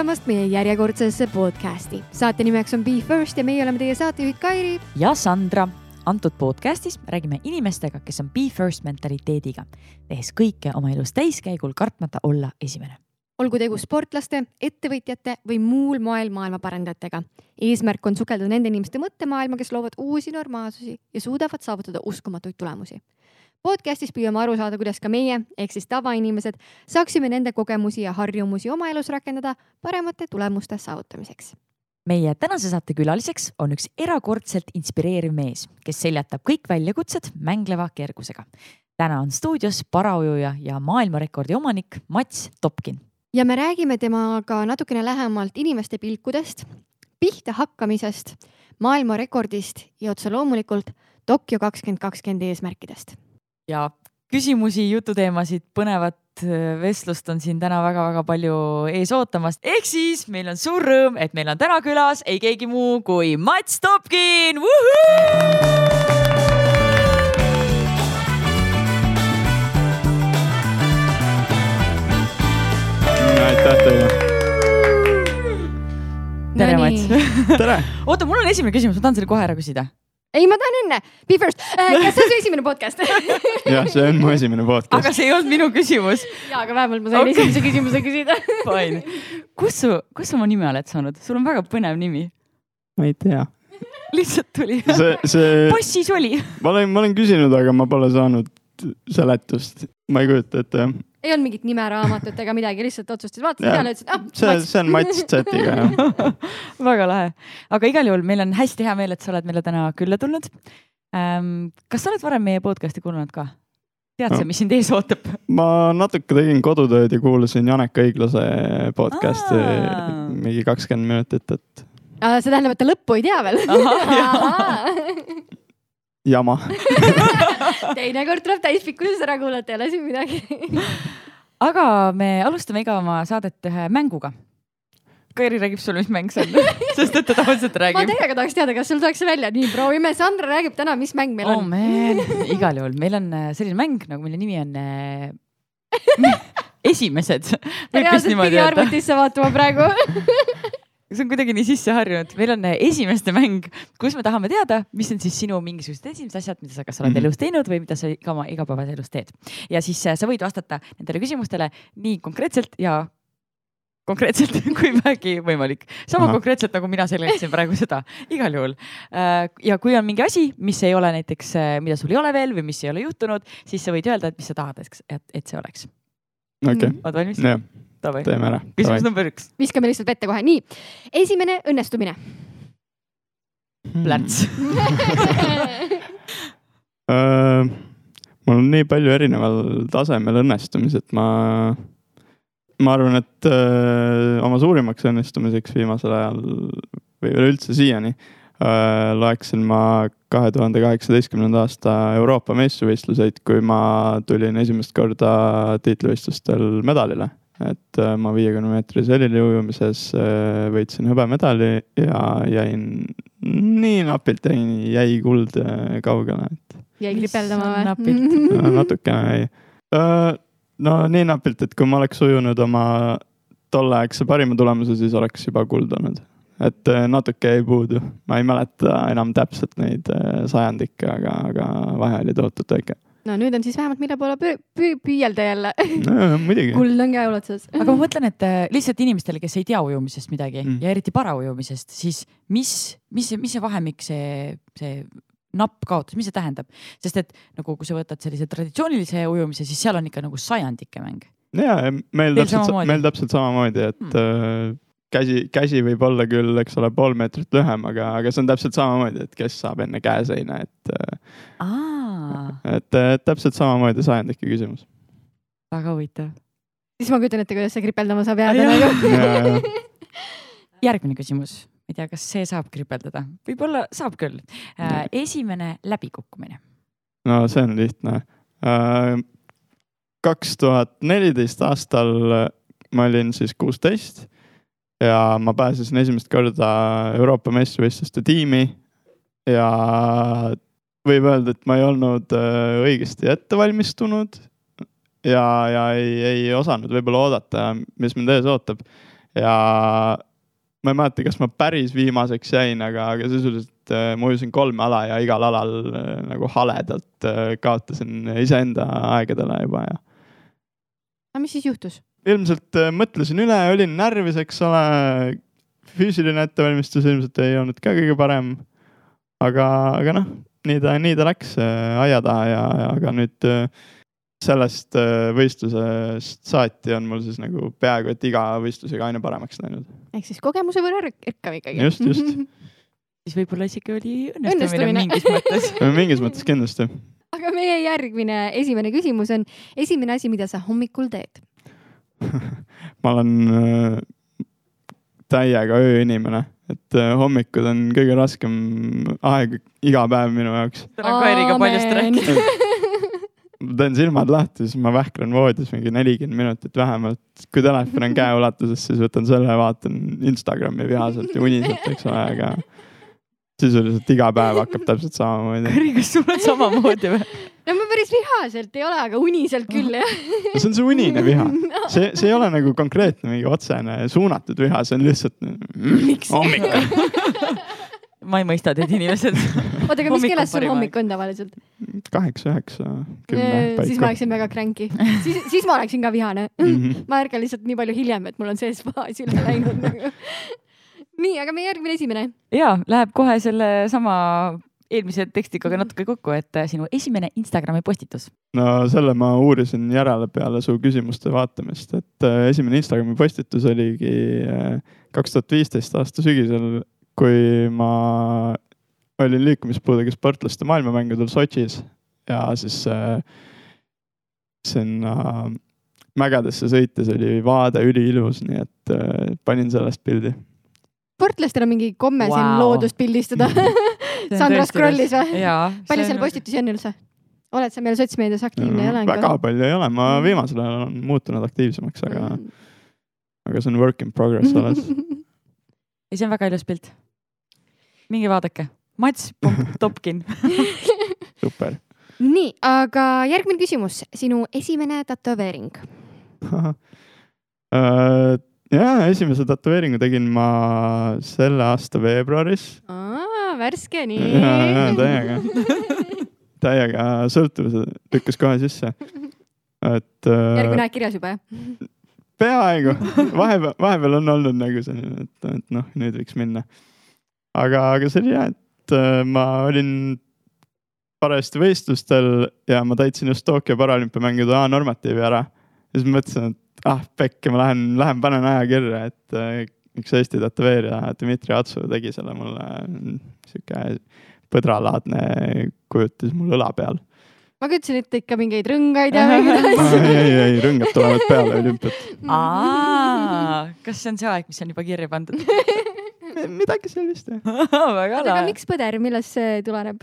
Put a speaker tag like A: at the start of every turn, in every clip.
A: tulemast meie järjekordsesse podcasti. saate nimeks on Be First ja meie oleme teie saatejuhid Kairi.
B: ja Sandra. antud podcastis räägime inimestega, kes on Be First mentaliteediga, tehes kõike oma elus täiskäigul, kartmata olla esimene.
A: olgu tegu sportlaste, ettevõtjate või muul moel maailma parandajatega. eesmärk on sukelduda nende inimeste mõttemaailma, kes loovad uusi normaalsusi ja suudavad saavutada uskumatuid tulemusi podcastis püüame aru saada, kuidas ka meie ehk siis tavainimesed saaksime nende kogemusi ja harjumusi oma elus rakendada paremate tulemuste saavutamiseks.
B: meie tänase saate külaliseks on üks erakordselt inspireeriv mees, kes seljatab kõik väljakutsed mängleva kergusega. täna on stuudios paraujuja ja maailmarekordi omanik Mats Topkin.
A: ja me räägime temaga natukene lähemalt inimeste pilkudest, pihta hakkamisest, maailmarekordist ja otse loomulikult Tokyo kakskümmend kakskümmend eesmärkidest
B: ja küsimusi, jututeemasid, põnevat äh, vestlust on siin täna väga-väga palju ees ootamas. ehk siis meil on suur rõõm, et meil on täna külas ei keegi muu kui Mats Topkin.
C: aitäh teile.
B: tere, Mats. oota, mul on esimene küsimus, ma tahan selle kohe ära küsida
A: ei, ma tahan enne, be first äh,. kas see on su esimene podcast
C: jah, see on mu esimene podcast.
B: aga see ei olnud minu küsimus.
A: ja, aga vähemalt ma sain okay. esimese küsimuse küsida
B: Fine. kus su, kus sa oma nime oled saanud, sul on väga põnev nimi.
C: ma ei tea.
B: lihtsalt tuli.
C: see, see.
B: passis oli.
C: ma olen, ma olen küsinud, aga ma pole saanud seletust, ma ei kujuta ette jah
A: ei olnud mingit nimeraamatut ega midagi, lihtsalt otsustasid, vaatasid peale, ütlesid ah,.
C: see, see on Mats Z-iga jah
B: väga lahe, aga igal juhul meil on hästi hea meel, et sa oled meile täna külla tulnud ähm,. kas sa oled varem meie podcast'i kuulanud ka? tead sa no., mis sind ees ootab?
C: ma natuke tegin kodutööd ja kuulasin Janek Õiglase podcast'i mingi kakskümmend minutit, et.
A: see tähendab, et ta lõppu ei tea veel
C: jama.
A: Teinekord tuleb täispikkuses ära kuulata, ei ole siin midagi.
B: Aga me alustame iga oma saadet ühe mänguga. Kairi räägib sulle, mis mäng see on. Sest et ta tavaliselt räägib.
A: ma täiega tahaks teada, kas sul tuleks välja, nii proovime, Sandra räägib täna, mis mäng meil
B: oh,
A: on.
B: igal juhul, meil on äh, selline mäng, nagu mille nimi on äh, esimesed.
A: reaalselt pidi arvutisse vaatama praegu
B: see on kuidagi nii sisse harjunud, meil on äh, esimeste mäng, kus me tahame teada, mis on siis sinu mingisugused esimesed asjad, mida sa kas oled mm -hmm. elus teinud või mida sa iga oma igapäevases elus teed. ja siis äh, sa võid vastata nendele küsimustele nii konkreetselt ja konkreetselt kui vähegi võimalik. sama Aha. konkreetselt nagu mina selgitasin praegu seda, igal juhul. Äh, ja kui on mingi asi, mis ei ole näiteks, mida sul ei ole veel või mis ei ole juhtunud, siis sa võid öelda, et mis sa tahad, et, et see oleks.
C: okei
B: oled valmis?
C: Teeme ära.
B: küsimus number üks.
A: viskame lihtsalt vette kohe, nii. esimene õnnestumine.
B: Hmm.. plärts.
C: Mul on nii palju erineval tasemel õnnestumisi, et ma, ma arvan, et uh, oma suurimaks õnnestumiseks viimasel ajal või üleüldse siiani loeksin ma kahe tuhande kaheksateistkümnenda aasta Euroopa meistrivõistluseid, kui ma tulin esimest korda tiitlivõistlustel medalile et äh, ma viiekümne meetrise helili ujumises äh, võitsin hõbemedali ja jäin nii napilt jäi, jäi kuld äh, kaugele, et.
A: jäi kripeldama või?
C: napilt natukene jäi. no nii napilt, et kui ma oleks ujunud oma tolleaegse parima tulemuse, siis oleks juba kuld olnud. et natuke jäi puudu, ma ei mäleta enam täpselt neid sajandikke, aga, aga vahe oli tohutult väike
A: no nüüd on siis vähemalt, mille poole püü, püü, püüelda jälle
C: no,. muidugi.
A: kuld on käeulatuses
B: aga ma mõtlen, et äh, lihtsalt inimestele, kes ei tea ujumisest midagi mm. ja eriti paraujumisest, siis mis, mis, mis see vahemik, see, see napp kaotus, mis see tähendab? sest et nagu, kui sa võtad sellise traditsioonilise ujumise, siis seal on ikka nagu sajandike mäng.
C: ja, meil Teil täpselt, meil täpselt samamoodi, et mm käsi, käsi võib olla küll, eks ole, pool meetrit lühem, aga, aga see on täpselt samamoodi, et kes saab enne käeseina, et. et, et täpselt samamoodi sajandike küsimus.
B: väga huvitav.
A: siis ma kujutan ette, kuidas see kripeldama saab jääda nagu.
B: järgmine küsimus, ma ei tea, kas see saab kripeldada, võib-olla saab küll äh,. esimene läbikukkumine.
C: no see on lihtne äh,. kaks tuhat neliteist aastal ma olin siis kuusteist ja ma pääsesin esimest korda Euroopa meistrivõistluste tiimi. ja võib öelda, et ma ei olnud äh, õigesti ette valmistunud ja, ja ei, ei osanud võib-olla oodata, mis mind ees ootab. ja ma ei mäleta, kas ma päris viimaseks jäin, aga, aga sisuliselt äh, ma ujusin kolme ala ja igal alal äh, nagu haledalt kaotasin iseenda aegadele juba ja
A: aga mis siis juhtus?
C: Ilmselt äh, mõtlesin üle, olin närvis, eks ole. füüsiline ettevalmistus ilmselt ei olnud ka kõige parem. aga, aga noh, nii ta, nii ta läks äh, aia taha ja, ja aga nüüd äh, sellest võistlusest saati on mul siis nagu peaaegu et iga võistlusega aina paremaks läinud.
A: ehk siis kogemuse võrra rikkam ikkagi.
C: Just, just.
B: siis võib-olla isegi oli
A: Õnnestumine.
B: õnnestumine mingis mõttes.
C: mingis mõttes kindlasti.
A: aga meie järgmine esimene küsimus on esimene asi, mida sa hommikul teed.
C: ma olen äh, täiega ööinimene, et äh, hommikud on kõige raskem aeg iga päev minu jaoks.
B: täna on Kairiga paljust rääkida.
C: ma teen silmad lahti, siis ma vähklen voodis mingi nelikümmend minutit vähemalt. kui telefon on käeulatuses, siis võtan selle, vaatan Instagrami vihaselt ja uniselt, eks ole, aga sisuliselt iga päev hakkab täpselt samamoodi.
B: Kairi, kas sul on samamoodi või?
A: no ma päris vihaselt ei ole, aga uniselt küll jah.
C: see on see unine viha, see, see ei ole nagu konkreetne mingi otsene suunatud viha, see on lihtsalt
A: Miks?
C: hommikul
B: ma ei mõista teid inimesed.
A: oota, aga mis
B: Hommik on
A: keeles sul hommik on tavaliselt?
C: kaheksa, üheksa, kümme
A: siis ma oleksin väga cranky, siis, siis ma oleksin ka vihane.
C: Mhm.
A: ma ärkan lihtsalt nii palju hiljem, et mul on sees faas üle läinud nagu. nii, aga meie järgmine esimene.
B: ja läheb kohe sellesama eelmise tekstiga ka natuke kokku, et äh, sinu esimene Instagrami postitus.
C: no selle ma uurisin järele peale su küsimuste vaatamist, et äh, esimene Instagrami postitus oligi äh, kaks tuhat viisteist aasta sügisel, kui ma olin liikumispuudega sportlaste maailmamängudel Sotšis ja siis sinna mägedesse sõites oli vaade üliilus, nii et panin sellest pildi.
A: Sportlastel on mingi komme wow. siin loodust pildistada. Sandra scrollis või? palju seal? postitusi on üldse? oled sa meil sotsmeedias aktiivne ja olen
C: väga palju ei ole, ma viimasel ajal olen muutunud aktiivsemaks, aga, aga see on work in progress alles.
B: ei, see on väga ilus pilt. minge vaadake. Mats Topkin.
C: super.
A: nii, aga järgmine küsimus, sinu esimene tätoveering.
C: Ja esimese tätoveeringu tegin ma selle aasta veebruaris.
A: värske,
C: ja, ja
A: nii.
C: täiega, täiega sõltuvuse lükkas kohe sisse. et äh,
A: järgmine aeg kirjas juba jah?
C: peaaegu, vahepeal, vahepeal on olnud nagu selline, et, et noh, nüüd võiks minna. aga, aga see oli hea, et äh, ma olin parajasti võistlustel ja ma täitsin just Tokyo paralümpiamängude A-normatiivi ära. Siis ma mõtlesin, et ah pekki, ma lähen, lähen panen aja kirja, et äh, üks Eesti tätoveerija Dmitri Atsu tegi selle mulle sihuke põdralaadne kujutis mul õla peal.
A: ma kujutasin ette ikka mingeid rõngaid ja
C: ei,
A: mingeid
C: ei, ei rõngad tulevad peale olümpiat.
B: kas see on see aeg, mis on juba kirja pandud?
C: midagi sellist jah.
B: väga
A: aga
B: lahe.
A: miks põder, millest see tuleneb?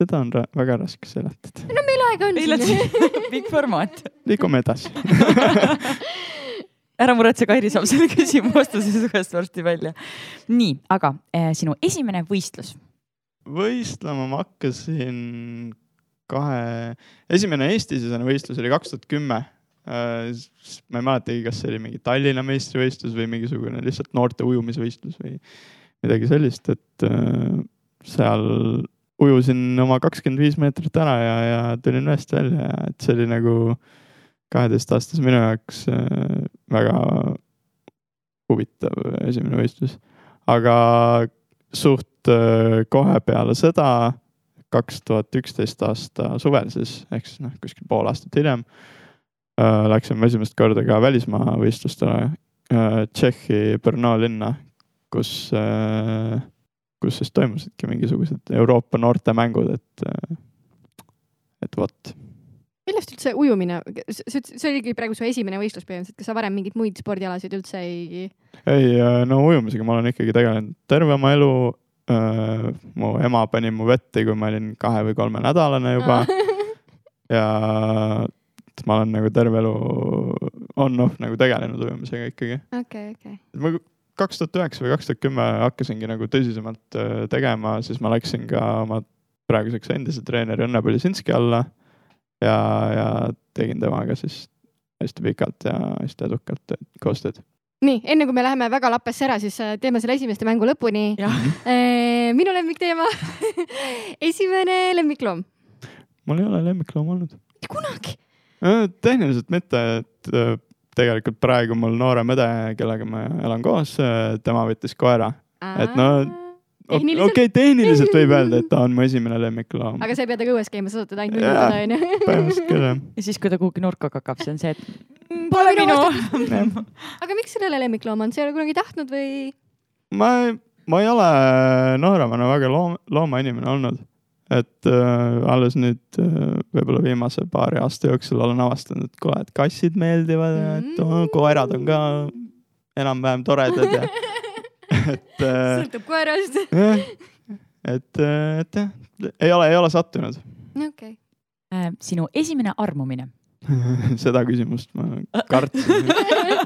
C: Seda on ra väga raske seletada.
A: no meil aega on
B: meil
A: siin.
B: pikk formaat.
C: liigume edasi.
B: ära muretse, Kairi saab selle küsimuse vastuse suhest varsti välja. nii, aga äh, sinu esimene võistlus.
C: võistlema ma hakkasin kahe, esimene Eesti-sisene võistlus oli kaks tuhat kümme. ma ei mäletagi, kas see oli mingi Tallinna meistrivõistlus või mingisugune lihtsalt noorte ujumisvõistlus või midagi sellist, et äh, seal ujusin oma kakskümmend viis meetrit ära ja, ja tulin ühest välja ja et see oli nagu kaheteistaastase minu jaoks äh, väga huvitav esimene võistlus. aga suht äh, kohe peale seda, kaks tuhat üksteist aasta suvel siis ehk siis noh, kuskil pool aastat hiljem äh, läksime esimest korda ka välismaa võistlustele Tšehhi Brno linna, kus äh,, kus siis toimusidki mingisugused Euroopa noortemängud, et äh, et vot.
A: millest üldse ujumine, see see oligi praegu su esimene võistlus põhimõtteliselt, kas sa varem mingeid muid spordialasid üldse ei?
C: ei, no ujumisega ma olen ikkagi tegelenud terve oma elu. mu ema pani mu vetti, kui ma olin kahe või kolmenädalane juba ja et ma olen nagu terve elu on-off nagu tegelenud ujumisega ikkagi.
A: okei, okei.
C: ma kaks tuhat üheksa või kaks tuhat kümme hakkasingi nagu tõsisemalt äh, tegema, siis ma läksin ka oma praeguseks endise treeneri Õnne Polisinski alla ja, ja tegin temaga siis hästi pikalt ja hästi edukalt koostööd.
A: nii, enne kui me läheme väga lappesse ära, siis äh, teeme selle esimeste mängu lõpuni.
B: jah,
A: minu lemmikteema. esimene lemmikloom.
C: mul ei ole lemmiklooma olnud.
A: kunagi.
C: tehniliselt mitte, et äh, tegelikult praegu mul noorem õde, kellega ma elan koos, tema võttis koera. Et no- okei
A: Tehniliselt-
C: okay,, tehniliselt võib öelda, et ta on mu esimene lemmikloom.
A: aga sa ei pea temaga õues käima, sa saad teda ainult
C: Jaa.
A: nuugutada, onju.
C: põhimõtteliselt küll jah.
B: ja siis, kui ta kuhugi nurka kakab, see on see, et mm,
A: Pole minu. aga miks sellele lemmikloom on, sa ei ole kunagi tahtnud või?
C: ma, ma ei ole nooremana väga loom-, loomainimene olnud. Et äh, alles nüüd äh, võib-olla viimase paari aasta jooksul olen avastanud, et kuule, et kassid meeldivad ja et oh, koerad on ka enam-vähem toredad ja et äh,
A: sõltub koerast.
C: jah, et, et jah, ei ole, ei ole sattunud.
A: okei.
B: Äh, sinu esimene armumine.
C: seda küsimust ma kartsin.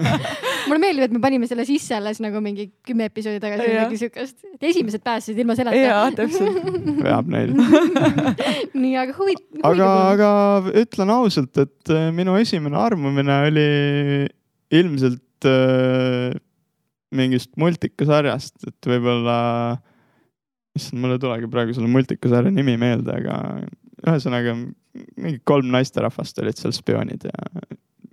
A: mulle meeldib, et me panime selle sisse alles nagu mingi kümme episoodi tagasi või midagi siukest. et esimesed pääsesid ilma selleta.
B: jaa, täpselt.
C: veab neil.
A: nii, aga huvi.
C: aga, aga ütlen ausalt, et äh, minu esimene armumine oli ilmselt äh, mingist multikasarjast, et võib-olla, issand, mul ei tulegi praegu selle multikasarja nimi meelde, aga ühesõnaga mingi kolm naisterahvast olid seal spioonid ja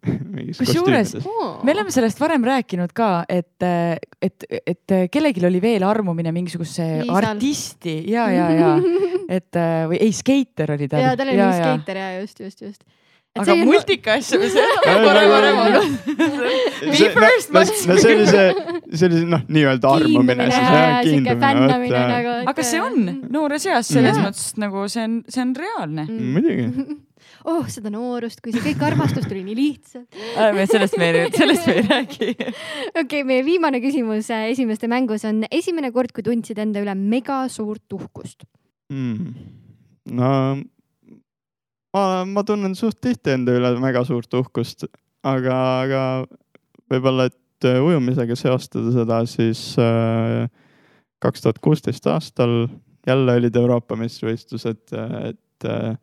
B: Kusjuures- me oleme sellest varem rääkinud ka, et, et, et kellelgi oli veel armumine mingisuguse
A: Liisal.
B: artisti ja, ja, ja et või ei, skeiter oli tal.
A: ja tal oli skeiter ja just, just, just.
B: Aga multika asju, see on
C: Ei,
B: korra varem olnud. Me first
C: no,
B: must-
C: no see oli see, see oli noh, nii-öelda armumine siis jah, kiindumine.
A: fännamine nagu.
B: aga see on noores eas selles mõttes nagu see on, see on reaalne.
C: muidugi.
A: oh, seda noorust, kui see kõik armastus tuli nii lihtsalt.
B: me sellest me ei, sellest me ei räägi.
A: okei okay,, meie viimane küsimus äh, esimeste mängus on esimene kord, kui tundsid enda üle mega suurt uhkust.
C: mm.. no ma, ma tunnen suht tihti enda üle väga suurt uhkust, aga, aga võib-olla, et äh, ujumisega seostada seda, siis kaks tuhat kuusteist aastal jälle olid Euroopa meistrivõistlused, et äh,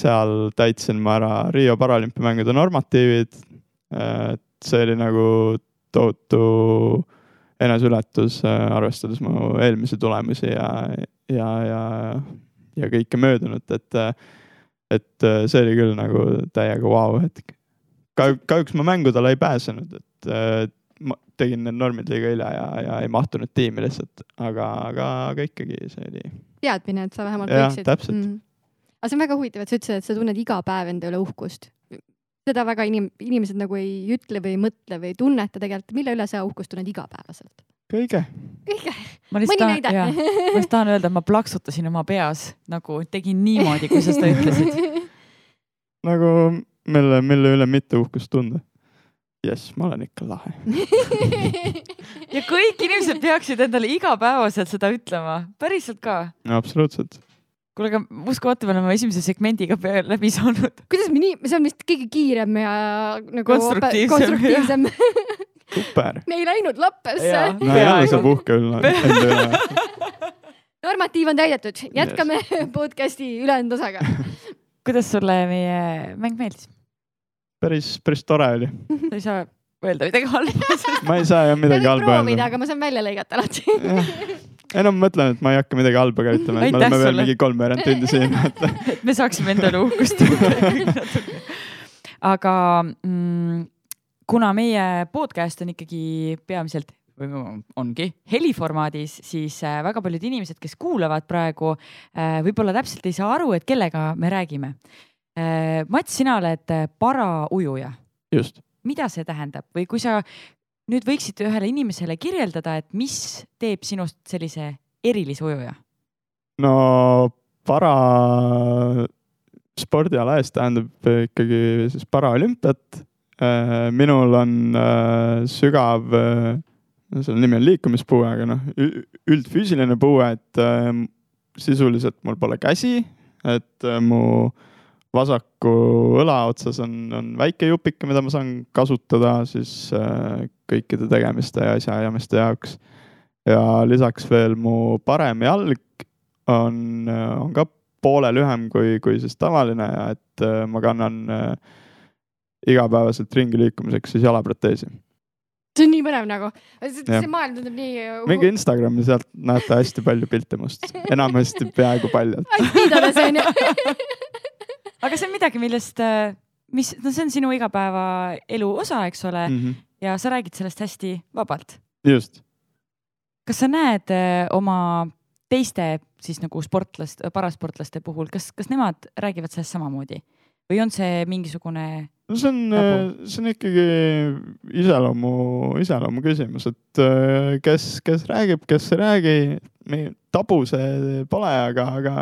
C: seal täitsin ma ära Riio paralümpiamängude normatiivid. et see oli nagu tohutu eneseületus, arvestades mu eelmisi tulemusi ja, ja, ja, ja kõike möödunut, et, et see oli küll nagu täiega vau hetk. kahjuks ma mängudele ei pääsenud, et äh, ma tegin need normid liiga hilja ja, ja ei mahtunud tiimi lihtsalt, aga, aga, aga ikkagi see oli,
A: teadmine, et sa vähemalt võiksid.
C: täpselt.
A: aga see on väga huvitav, et sa ütlesid, et sa tunned iga päev enda üle uhkust. seda väga inim-, inimesed nagu ei ütle või ei mõtle või ei tunneta tegelikult, mille üle sa uhkust tunned igapäevaselt.
C: kõige.
A: kõige,
B: ma lihtsalt tahan, ma lihtsalt tahan öelda, et ma plaksutasin oma peas nagu tegin niimoodi, kui sa seda ütlesid.
C: nagu mille, mille üle mitte uhkust tunda. jess, ma olen ikka lahe.
B: ja kõik inimesed peaksid endale igapäevaselt seda ütlema, päriselt ka.
C: absoluutselt.
B: kuule, aga uskumatu, me oleme esimese segmendiga läbi saanud.
A: kuidas me nii, see on vist kõige kiirem ja nagu
B: Konstruktiivsem,
A: konstruktiivsem.
C: super.
A: me ei läinud lappesse
C: no jälle saab uhke olla enda üle.
A: normatiiv on täidetud, jätkame podcast'i ülejäänud osaga.
B: kuidas sulle meie mäng meeldis?
C: päris, päris tore oli.
B: sa ei saa öelda midagi halba.
C: ma ei saa jah midagi halba
A: proovida,
C: öelda.
A: aga ma saan välja lõigata alati.
C: ei no ma mõtlen, et ma ei hakka midagi halba ka ütlema, et me oleme veel mingi kolmveerand tundi siin, et
B: et me saaksime endale uhkust tunda. aga mm, kuna meie podcast on ikkagi peamiselt või ongi heliformaadis, siis äh, väga paljud inimesed, kes kuulavad praegu, võib-olla täpselt ei saa aru, et kellega me räägime. Mats, sina oled äh, paraujuja,
C: just.
B: mida see tähendab või kui sa nüüd võiksid ühele inimesele kirjeldada, et mis teeb sinust sellise erilise ujuja?
C: no para spordiala eest tähendab ikkagi siis paraolümpiat. Minul on äh, sügav, selle nimi on liikumispuue, aga noh, üldfüüsiline puue, et äh, sisuliselt mul pole käsi, et äh, mu vasaku õla otsas on, on väike jupike, mida ma saan kasutada siis äh, kõikide tegemiste ja asjaajamiste jaoks. ja lisaks veel mu parem jalg on, on ka poole lühem kui, kui siis tavaline et äh, ma kannan äh, igapäevaselt ringi liikumiseks siis jalaproteesi.
A: see on nii põnev nagu, see maailm tundub nii.
C: minge Instagrami, sealt näete hästi palju pilte must, enamasti peaaegu paljalt.
B: aga see on midagi, millest, mis, no see on sinu igapäevaelu osa, eks ole mm, -hmm. ja sa räägid sellest hästi vabalt.
C: just,
B: kas sa näed äh, oma teiste siis nagu sportlast, parasportlaste puhul, kas, kas nemad räägivad sellest samamoodi või on see mingisugune,
C: no see on
B: Nagu-,
C: see on ikkagi iseloomu, iseloomu küsimus, et äh, kes, kes räägib, kes ei räägi, tabu see pole, aga, aga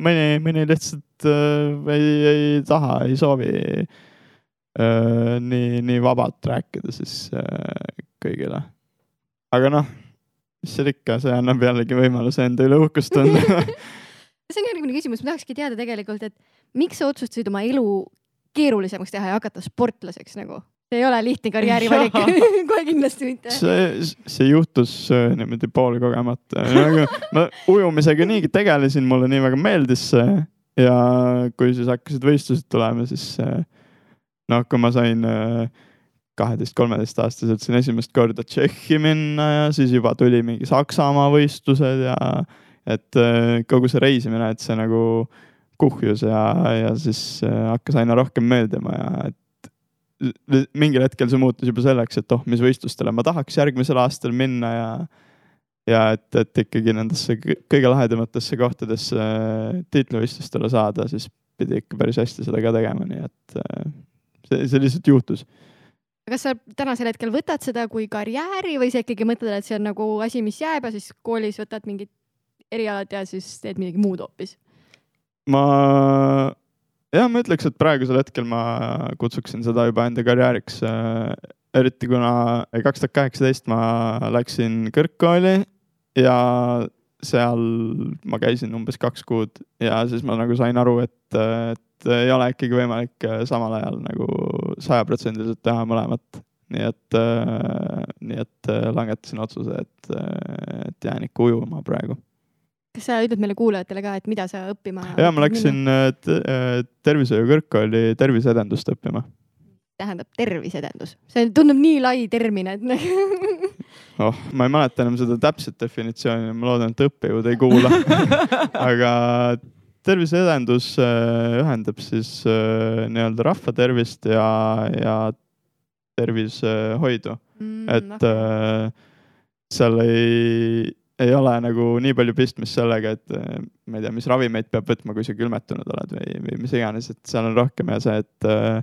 C: mõni, mõni lihtsalt äh, ei, ei taha, ei soovi äh, nii, nii vabalt rääkida siis äh, kõigile. aga noh, mis seal ikka, see annab jällegi võimaluse enda üle uhkust tunda.
A: see on järgmine küsimus, ma tahakski teada tegelikult, et miks sa otsustasid oma elu keerulisemaks teha ja hakata sportlaseks nagu? see ei ole lihtne karjäärivalik, kohe kindlasti mitte.
C: see, see juhtus äh, niimoodi poolkogemata nagu,. ma ujumisega niigi tegelesin, mulle nii väga meeldis see ja kui siis hakkasid võistlused tulema, siis äh, noh, kui ma sain kaheteist-kolmeteistaastaselt siin esimest korda Tšehhi minna ja siis juba tuli mingi Saksamaa võistlused ja et äh, kogu see reisimine, et see nagu kuhjus ja, ja siis äh, hakkas aina rohkem meeldima ja et mingil hetkel see muutus juba selleks, et oh, mis võistlustele ma tahaks järgmisel aastal minna ja ja et, et ikkagi nendesse kõ- kõige lahedamatesse kohtadesse tiitlivõistlustele saada, siis pidi ikka päris hästi seda ka tegema, nii et äh, see, see lihtsalt juhtus.
A: kas sa tänasel hetkel võtad seda kui karjääri või sa ikkagi mõtled, et see on nagu asi, mis jääb ja siis koolis võtad mingid erialad ja siis teed midagi muud hoopis?
C: ma, jah, ma ütleks, et praegusel hetkel ma kutsuksin seda juba enda karjääriks. eriti kuna kaks tuhat kaheksateist ma läksin kõrgkooli ja seal ma käisin umbes kaks kuud ja siis ma nagu sain aru, et, et ei ole ikkagi võimalik samal ajal nagu sajaprotsendiliselt teha mõlemat. nii et, nii et langetasin otsuse, et, et jään ikka ujuma praegu
A: kas sa ütled meile kuulajatele ka, et mida sa õppima?
C: ja ma läksin äh, äh, tervishoiu kõrgkooli terviseedendust õppima.
A: tähendab terviseedendus, see tundub nii lai termin, et
C: oh, ma ei mäleta enam seda täpset definitsiooni, ma loodan, et õppejõud ei kuula. aga terviseedendus äh, ühendab siis nii-öelda rahva tervist ja, ja tervishoidu,
A: Mm,
C: et äh, seal ei, ei ole nagu nii palju pistmist sellega, et äh, ma ei tea, mis ravimeid peab võtma, kui sa külmetunud oled või, või mis iganes, et seal on rohkem ja see, et äh,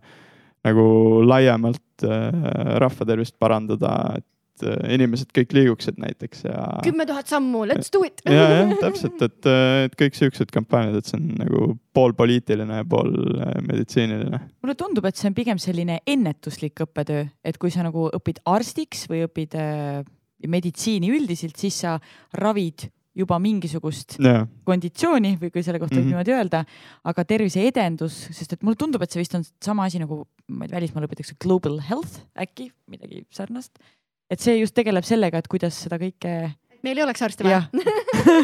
C: nagu laiemalt äh, rahva tervist parandada, et äh, inimesed kõik liiguksid näiteks ja.
A: kümme tuhat sammu, let's do it.
C: ja, jah, täpselt, et, et kõik siuksed kampaaniad, et see on nagu pool poliitiline ja pool äh, meditsiiniline.
B: mulle tundub, et see on pigem selline ennetuslik õppetöö, et kui sa nagu õpid arstiks või õpid äh, meditsiini üldiselt, siis sa ravid juba mingisugust
C: jaa,
B: konditsiooni või kui selle kohta võib
C: Mhm.
B: niimoodi öelda, aga terviseedendus, sest et mulle tundub, et see vist on sama asi nagu, ma ei tea, välismaal õpitakse global health äkki midagi sarnast. et see just tegeleb sellega, et kuidas seda kõike,
A: meil ei oleks arste vaja.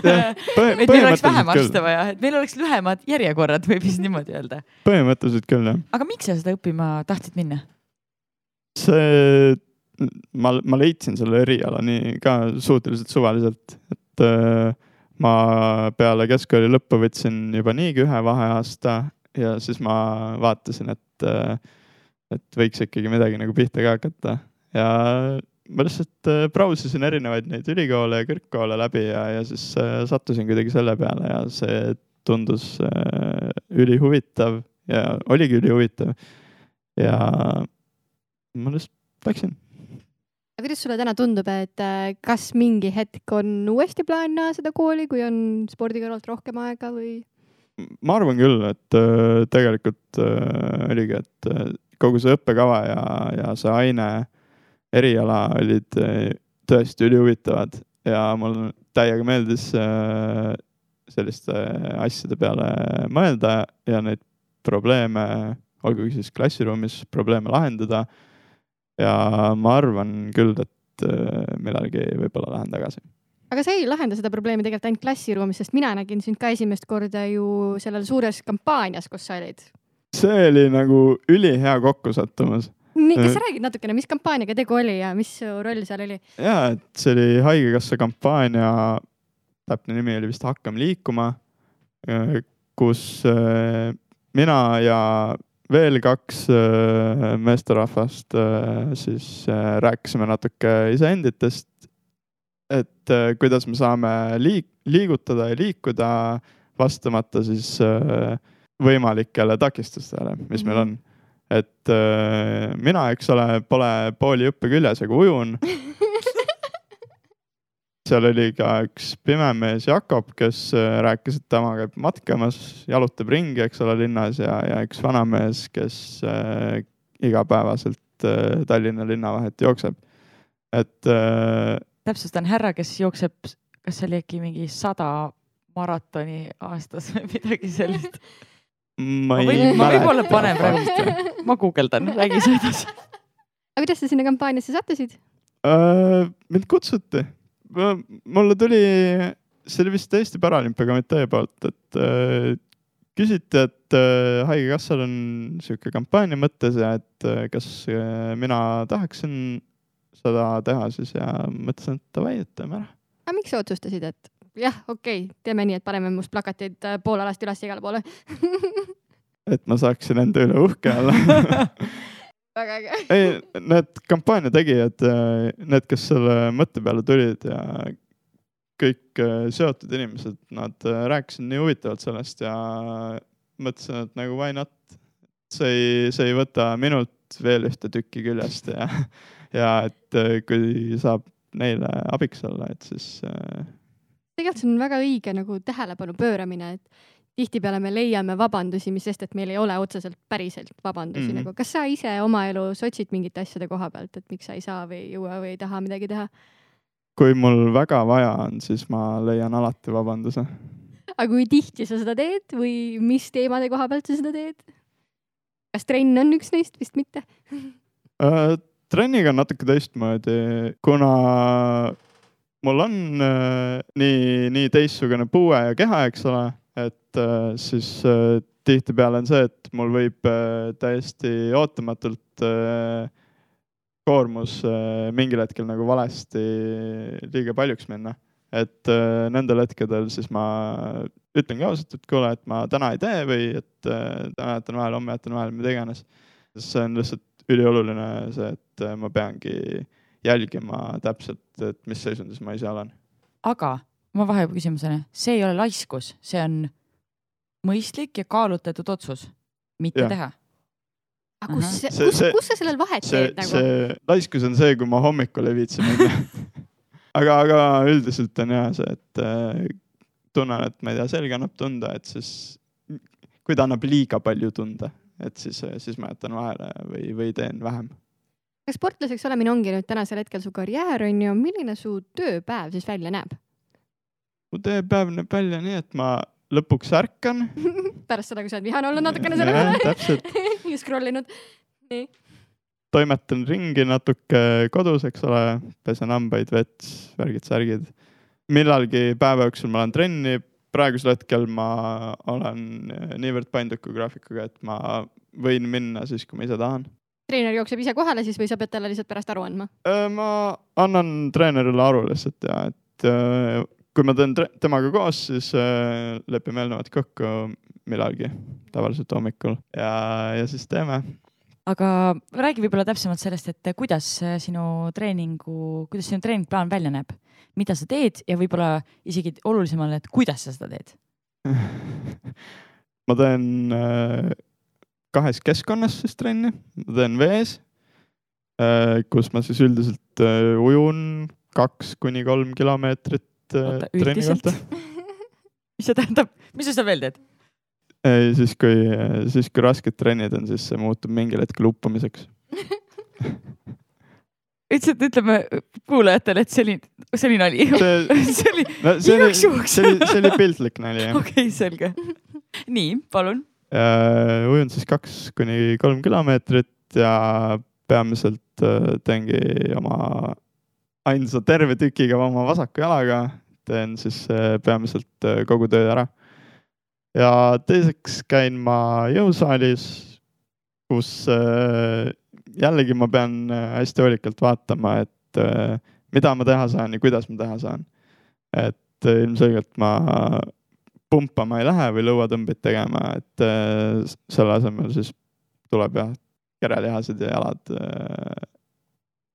B: et meil oleks vähem arste vaja, et meil oleks lühemad järjekorrad, võib vist niimoodi öelda.
C: põhimõtteliselt küll jah.
B: aga miks sa seda õppima tahtsid minna?
C: see, ma, ma leidsin selle eriala nii ka suhteliselt suvaliselt, et äh, ma peale keskkooli lõppu võtsin juba niigi ühe vaheaasta ja siis ma vaatasin, et, et võiks ikkagi midagi nagu pihta ka hakata ja ma lihtsalt äh, brausisin erinevaid neid ülikoole ja kõrgkoole läbi ja, ja siis äh, sattusin kuidagi selle peale ja see tundus äh, ülihuvitav ja oligi ülihuvitav. ja ma lihtsalt läksin.
A: Kuidas sulle täna tundub, et äh, kas mingi hetk on uuesti plaan näha seda kooli, kui on spordi kõrvalt rohkem aega või?
C: ma arvan küll, et äh, tegelikult äh, oligi, et kogu see õppekava ja, ja see aine, eriala olid tõesti ülihuvitavad ja mul täiega meeldis selliste asjade peale mõelda ja neid probleeme, olgugi siis klassiruumis probleeme lahendada. Ja ma arvan küll, et äh, millalgi võib-olla lähen tagasi.
A: aga sa ei lahenda seda probleemi tegelikult ainult klassiruumis, sest mina nägin sind ka esimest korda ju sellel suures kampaanias, kus sa olid.
C: see oli nagu ülihea kokkusattumus
A: nii, kas
C: Äh.
A: sa räägid natukene, mis kampaaniaga tegu oli ja mis roll seal oli?
C: ja, et see oli Haigekassa kampaania, täpne nimi oli vist Hakkame liikuma, kus äh, mina ja veel kaks äh, meesterahvast äh, siis äh, rääkisime natuke iseenditest. et äh, kuidas me saame liik-, liigutada ja liikuda vastamata siis äh, võimalikele takistustele, mis meil on. et äh, mina, eks ole, pole pooli õppe küljes, aga ujun seal oli ka üks pime mees Jakob, kes äh, rääkis, et tema käib matkamas, jalutab ringi, eks ole, linnas ja, ja üks vanamees, kes äh, igapäevaselt äh, Tallinna linnavahet jookseb. et äh,
B: täpsustan, härra, kes jookseb, kas see oli äkki mingi sada maratoni aastas või midagi sellist?
C: ma
B: ma
C: ei
B: ma võib-olla panen praegu, ma guugeldan, räägi sa edasi.
A: aga kuidas sa sinna kampaaniasse sattusid?
C: Äh, mind kutsuti, mulle tuli, see oli vist Eesti Paralümpiakomitee poolt, et äh, küsiti, et äh, Haigekassal on sihuke kampaania mõttes ja et äh, kas äh, mina tahaksin seda teha siis ja mõtlesin, et davai, et teeme ära.
A: aga miks sa otsustasid, et jah, okei okay,, teeme nii, et paneme must plakateid äh, poole alast üles igale poole.
C: et ma saaksin enda üle uhke olla
A: väga äge.
C: ei, need kampaania tegijad, need, kes selle mõtte peale tulid ja kõik äh, seotud inimesed, nad äh, rääkisid nii huvitavalt sellest ja mõtlesin, et nagu why not. see ei, see ei võta minult veel ühte tükki küljest ja, ja et äh, kui saab neile abiks olla, et siis äh,
A: tegelikult see on väga õige nagu tähelepanu pööramine, et tihtipeale me leiame vabandusi, mis sest, et meil ei ole otseselt päriselt vabandusi mm. -hmm. nagu. kas sa ise oma elus otsid mingite asjade koha pealt, et miks sa ei saa või ei jõua või ei taha midagi teha?
C: kui mul väga vaja on, siis ma leian alati vabanduse.
A: aga kui tihti sa seda teed või mis teemade koha pealt sa seda teed? kas trenn on üks neist, vist mitte?
C: Äh, trenniga on natuke teistmoodi, kuna mul on äh, nii, nii teistsugune puue ja keha, eks ole, et äh, siis äh, tihtipeale on see, et mul võib äh, täiesti ootamatult koormus mingil hetkel nagu valesti liiga paljuks minna. et nendel hetkedel siis ma ütlengi ausalt, et kuule, et ma täna ei tee või et täna jätan vahele, homme jätan vahele, mida iganes. see on lihtsalt ülioluline see, et ma peangi jälgima täpselt, et mis seisundis ma ise olen.
B: aga ma vaheküsimusena, see ei ole laiskus, see on mõistlik ja kaalutletud otsus, mitte
C: Jah.
B: teha.
A: aga kus kus,
C: see-
A: kus sa sellel vahet
C: see
A: teed, nagu?
C: see laiskus on see, kui ma hommikul ei viitsi minna. aga, aga üldiselt on hea see, et äh, tunnen, et ma ei tea, selg annab tunda, et siis kui ta annab liiga palju tunda, et siis, siis ma jätan vahele või, või teen vähem.
A: kas sportlaseks olemine ongi nüüd tänasel hetkel su karjäär on ju, milline su tööpäev siis välja näeb?
C: Mu tööpäev näeb välja nii, et ma lõpuks ärkan.
A: pärast seda, kui sa oled vihane olnud natukene selle peale
C: täpselt,
A: ja scroll inud. nii,
C: toimetan ringi natuke kodus, eks ole, pesen hambaid, vett, värgid-särgid. millalgi päeva jooksul ma lähen trenni, praegusel hetkel ma olen niivõrd paindliku graafikuga, et ma võin minna siis, kui ma ise tahan.
A: treener jookseb ise kohale siis või sa pead talle lihtsalt pärast aru andma?
C: ma annan treenerile aru lihtsalt ja et öö, kui ma teen temaga koos, siis öö, lepime eelnevalt kokku millalgi, tavaliselt hommikul. Ja, ja siis teeme.
B: Aga räägi võib-olla täpsemalt sellest, et kuidas sinu treeningu, kuidas sinu treeningplaan välja näeb, mida sa teed ja võib-olla isegi olulisemale, et kuidas sa seda teed.
C: ma teen äh, kahes keskkonnas siis trenni, ma teen vees äh,, kus ma siis üldiselt äh, ujun kaks kuni kolm kilomeetrit äh,
B: Oota,
C: trenni kohta.
B: mis see tähendab, mis sa seal veel teed?
C: ei, siis kui, siis kui rasked trennid on, siis see muutub mingil hetkel uppumiseks.
B: lihtsalt ütleme kuulajatele, et see oli, see oli
C: see,
B: oli,
C: no see
B: Igaks juhuks.
C: see oli, see oli piltlik nali jah.
B: okei okay,, selge. nii, palun.
C: Äh, ujun siis kaks kuni kolm kilomeetrit ja peamiselt äh, teengi oma ainsa terve tükiga oma vasaku jalaga, teen siis äh, peamiselt äh, kogu töö ära. ja teiseks käin ma jõusaalis, kus äh, jällegi ma pean hästi hoolikalt vaatama, et mida ma teha saan ja kuidas ma teha saan. et ilmselgelt ma pumpama ei lähe või lõuatõmbeid tegema, et selle asemel siis tuleb jah, kerelihased ja jalad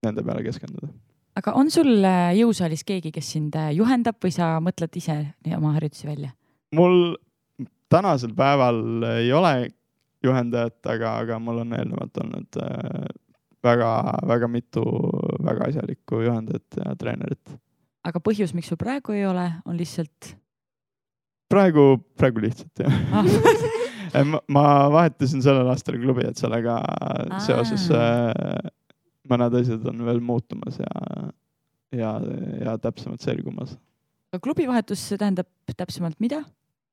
C: nende peale keskenduda.
B: Aga on sul äh, jõusaalis keegi, kes sind äh, juhendab või sa mõtled ise oma harjutusi välja?
C: mul tänasel päeval ei ole juhendajat, aga, aga mul on eelnevalt olnud äh, väga-väga mitu väga asjalikku juhendajat ja treenerit.
B: aga põhjus, miks sul praegu ei ole, on lihtsalt
C: praegu, praegu lihtsalt jah
B: ah,
C: ma, vahetasin sellel aastal klubi, et sellega seoses
B: Aa.
C: äh, mõned asjad on veel muutumas ja, ja, ja täpsemalt selgumas
B: aga klubivahetus, see tähendab täpsemalt mida?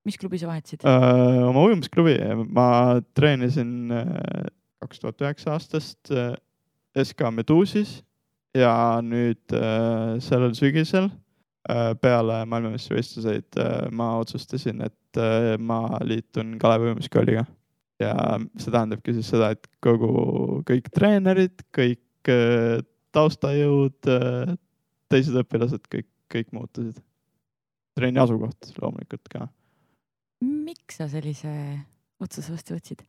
B: mis klubi sa vahetasid?
C: äh, oma ujumisklubi, ma treenisin äh, kaks tuhat üheksa aastast äh, SK Meduusis ja nüüd sellel sügisel peale maailmameistrivõistluseid ma otsustasin, et ma liitun Kalevi ujumiskooliga. ja see tähendabki siis seda, et kogu, kõik treenerid, kõik äh, taustajõud äh,, teised õpilased, kõik, kõik muutusid. trenni asukoht loomulikult ka
B: miks sa sellise otsuse vastu võtsid?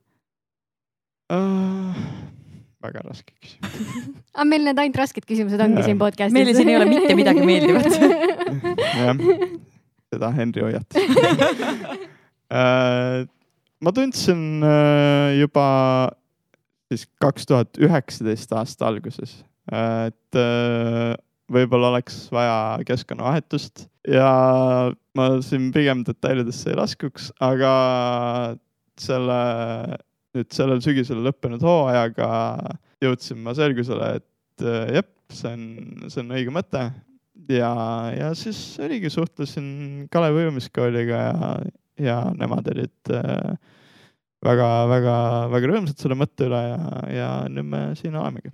C: uh,? väga raske küsimus.
A: aga meil need ainult rasked küsimused ongi
C: Jaa.
A: siin podcast'is.
B: meile siin ei ole mitte midagi meeldivat.
C: jah, seda Henri hoiatas uh, ma tundsin uh, juba siis kaks tuhat üheksateist aasta alguses et uh, võib-olla oleks vaja keskkonnavahetust ja ma siin pigem detailidesse ei laskuks, aga selle nüüd sellel sügisel lõppenud hooajaga jõudsin ma selgusele, et äh, jep, see on, see on õige mõte. ja, ja siis oligi, suhtlesin Kalevi ujumiskooliga ja, ja nemad olid väga-väga-väga rõõmsad selle mõtte üle ja, ja nüüd me siin olemegi